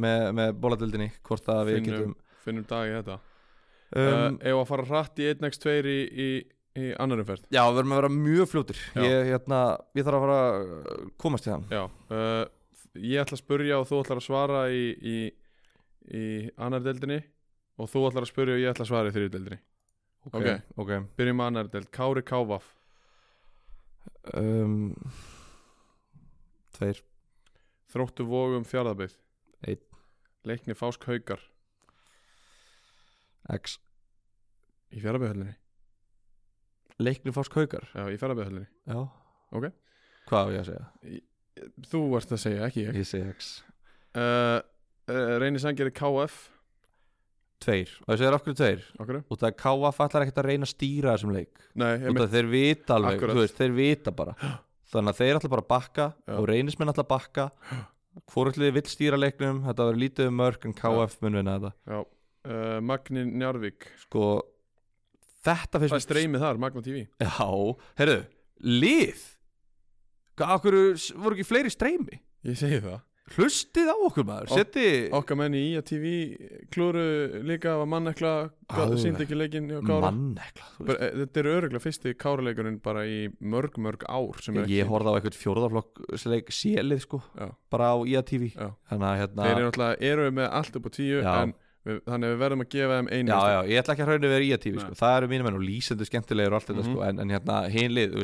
með, með bóladildinni hvort að við Finnum- getum finnum dag í þetta. Um, um, Ef að fara hratt í 1x2 í, í, í annarum ferð já, við verðum að vera mjög fljótir. Já. ég, hérna, ég þarf að fara að komast hann. Já, uh, ég ætla að spurja og þú ætlar að svara í, í, í annar deildinni og þú ætlar að spurja og ég ætla að svara í þriðu deildinni. Ok, ok. Byrjum með annar deild, Kári Kávaf. Um, tveir. Þróttu vogum fjárðabið Einn. Leikni Fásk Haukar. X. Í fjárðabihöllinni leikni fásk haukar? Já, í fjárðabihöllinni já. Ok. hvað á ég að segja? Þú ert að segja, ekki ég. Ég segi X. Uh, uh, Reyni Sangeri KF tveir. Og ég segir af hverju tveir? Okkur út af að KF allar ekkert að reyna að stýra þessum leik. Nei, ég út af að þeir vita alveg Akkurat. þú veist, þeir vita bara. Þannig að þeir ætla bara bakka Já. og reynismenn ætla að bakka hvorullið vill stýra leiknum? Þetta verður lítið um mörg en KF mun vinna þetta. Já, uh, Magni Njarvík sko þetta finnst Það er streymið þar, Magna TV já, heyrðu, lið? Hvað, okkur voru ekki fleiri streymi? Ég segi það hlustið á okkur maður, seti Okkar menn í IA TV klúru líka var mannekla síndi ekki Kára mannekla eh, Þetta er öruglega fyrsti Káraleikurinn bara í mörg, mörg ár er ég ekki horfði á eitthvað fjórðaflokk sélið sko, Já. bara á IATV Já. þannig að hérna Þeir eru náttúrulega eru með allt upp á tíu Já. en við, þannig að við verðum að gefa þeim einu Já, já, ég ætla ekki að hraunni verið í að tífi sko. Það eru mínum enn og lýsendur skemmtilegir og allt þetta Mhm. sko. en, en hérna, hinlið,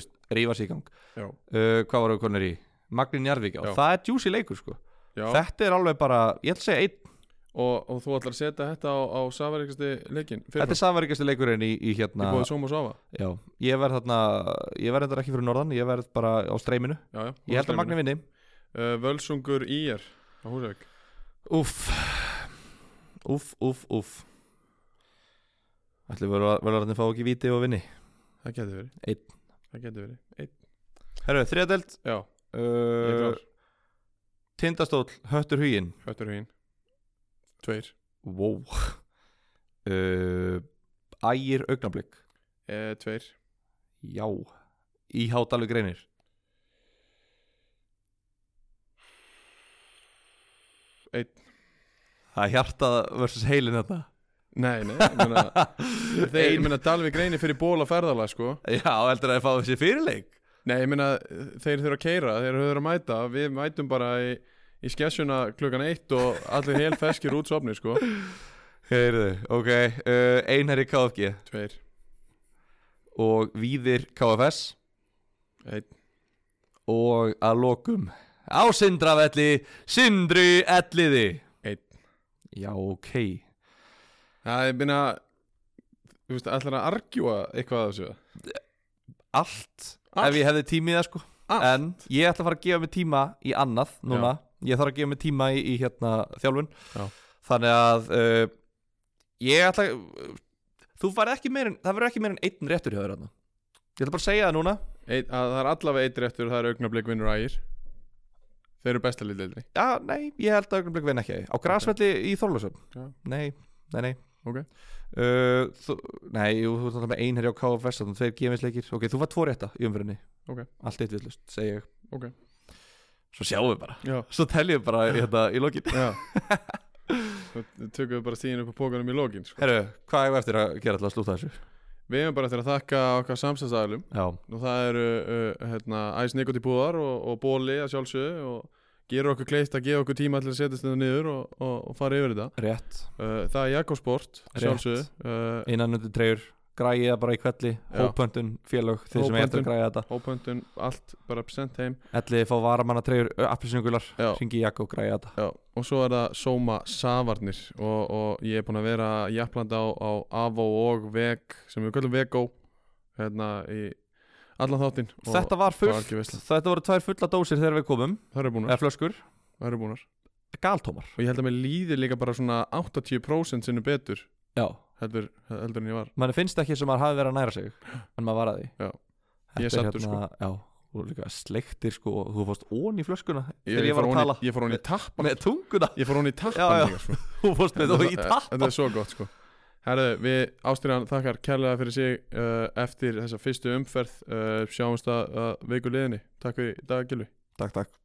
sig í gang uh, Hvað voru konur í? Magni Njarvík, Já. það er juicy leikur sko. Já. Þetta er alveg bara, ég ætla að segja einn. Og, og þú ætlar að setja þetta á, á safaríkasti leikin Þetta er samverikasti leikurinn í, í Í hérna bóði Sóm og Safa Já, ég verð þarna Ég verð þetta ekki fyrir norðan, ég verð bara á streyminu. Já, já, Ég held að Magni vinni. Uh, Völsungur Ír á Húsavík. Úff. Úff, úff, úff. Ætli verðararnir fá ekki víti og vinni? Það getur verið. Einn. Það getur verið. Einn. Herru, þriðadelt Já, ég er uh, klár Tindastóll, höttur huginn. Höttur hinn Tveir. Wow. Uh, Ægir augnablik. E, Tveir. Já. Í Hádalvi greinir. Einn. Það er hjartað versus heilin þetta Nei, nei, ég meina Þeir, ég meina Dalvik reynir fyrir ból að ferðala sko. Já, heldur að það fá þessi fyrirleik Nei, ég meina þeir þurfa að keira Þeir þurfa að mæta. Við mætum bara í, í skessuna klukkan eitt Og allir hel feskir út sopni sko. Heyrðu, ok uh, Einherri KFG Tveir. Og Víðir KFS Einn. Og að lokum á Sindrafelli Sindri Elliði. Einn. Já, ok. Það er minna Þú veist, allir að argjúa eitthvað af þessu? Allt, Allt? ef ég hefði tími í það sko. Allt? En ég ætla að fara að gefa mig tíma í annað núna. Ég þarf að gefa mig tíma í, í hérna þjálfun. Já. Þannig að uh, Ég ætla uh, Þú farið ekki meir en, það verður ekki meir en einn réttur hjá þér þarna. Ég ætla bara að segja það núna. Ein, að Það er allavega eitt réttur það er augnablik vinnur ægir. Þeir eru besta lítildri Já, nei, ég held að augnablik vinna ekki Á grasvelli í Þorlösum Já. Nei, nei, nei Ok. uh, þú, Nei, jú, þú alltaf með einherja á KFS Þannig að tveir gefinsleikir Ok, þú var tvo rétta í umfyrinni Ok. Allt eitt villust, segi ég Ok. Svo sjáum við bara Já, Svo teljum við bara hérna í lokin Svo tökum við bara stíðin upp á pókanum í lókin sko. Herru, hvað er eftir að gera til að slúta þessu? Við hefum bara eftir að þakka okkar samstæðsæðlum Já, og það eru uh, hérna, æs Nikoti búðar og, og bóli að sjálfsögðu og gerur okkur kleift að gefa okkur tíma til að setjast þetta niður og, og, og fara yfir þetta rétt uh, Það er Jakobsport Rétt. sjálfsögðu uh, Innan undir treyjur Græja bara í kvelli. Hópöndun, félög Þeir sem Hópöndun. að græja þetta Hópöndun, allt bara sent heim Ellið fá varamanna treyjur Appisingular Já. Ringi Jakko, græja þetta Já, og svo er það Soma Savarnir og, og ég er búinn að vera jafnlanda á, á Avo og Veg sem við kallum Vego hérna í allan þáttinn Þetta var var fullt. Þetta voru tvær fulla dósir þegar við komum. Það eru búnar, Eða flöskur. Það eru búnar. Galtómar. Og ég held að mér líði líka bara svona 80% sinni betur Já. heldur, heldur en ég var. Manni finnst ekki sem maður hafi verið að næra sig En maður var að því Já. Þetta Ég er er saddur, hérna, Já Og líka sleiktir sko og Þú fórst ón í flöskuna Ég, Þegar ég var fór að tala. ég fór hún í tappan Með tunguna. Ég fór hún í tappan sko. Þú fórst með þú í Þetta tappa er svo gott sko Herðu, við ástyrjan þakkar kærlega fyrir sig uh, eftir þessa fyrstu umferð uh, sjáumst að uh, viku liðinni. Takk fyrir í dag, Gilvi Takk, takk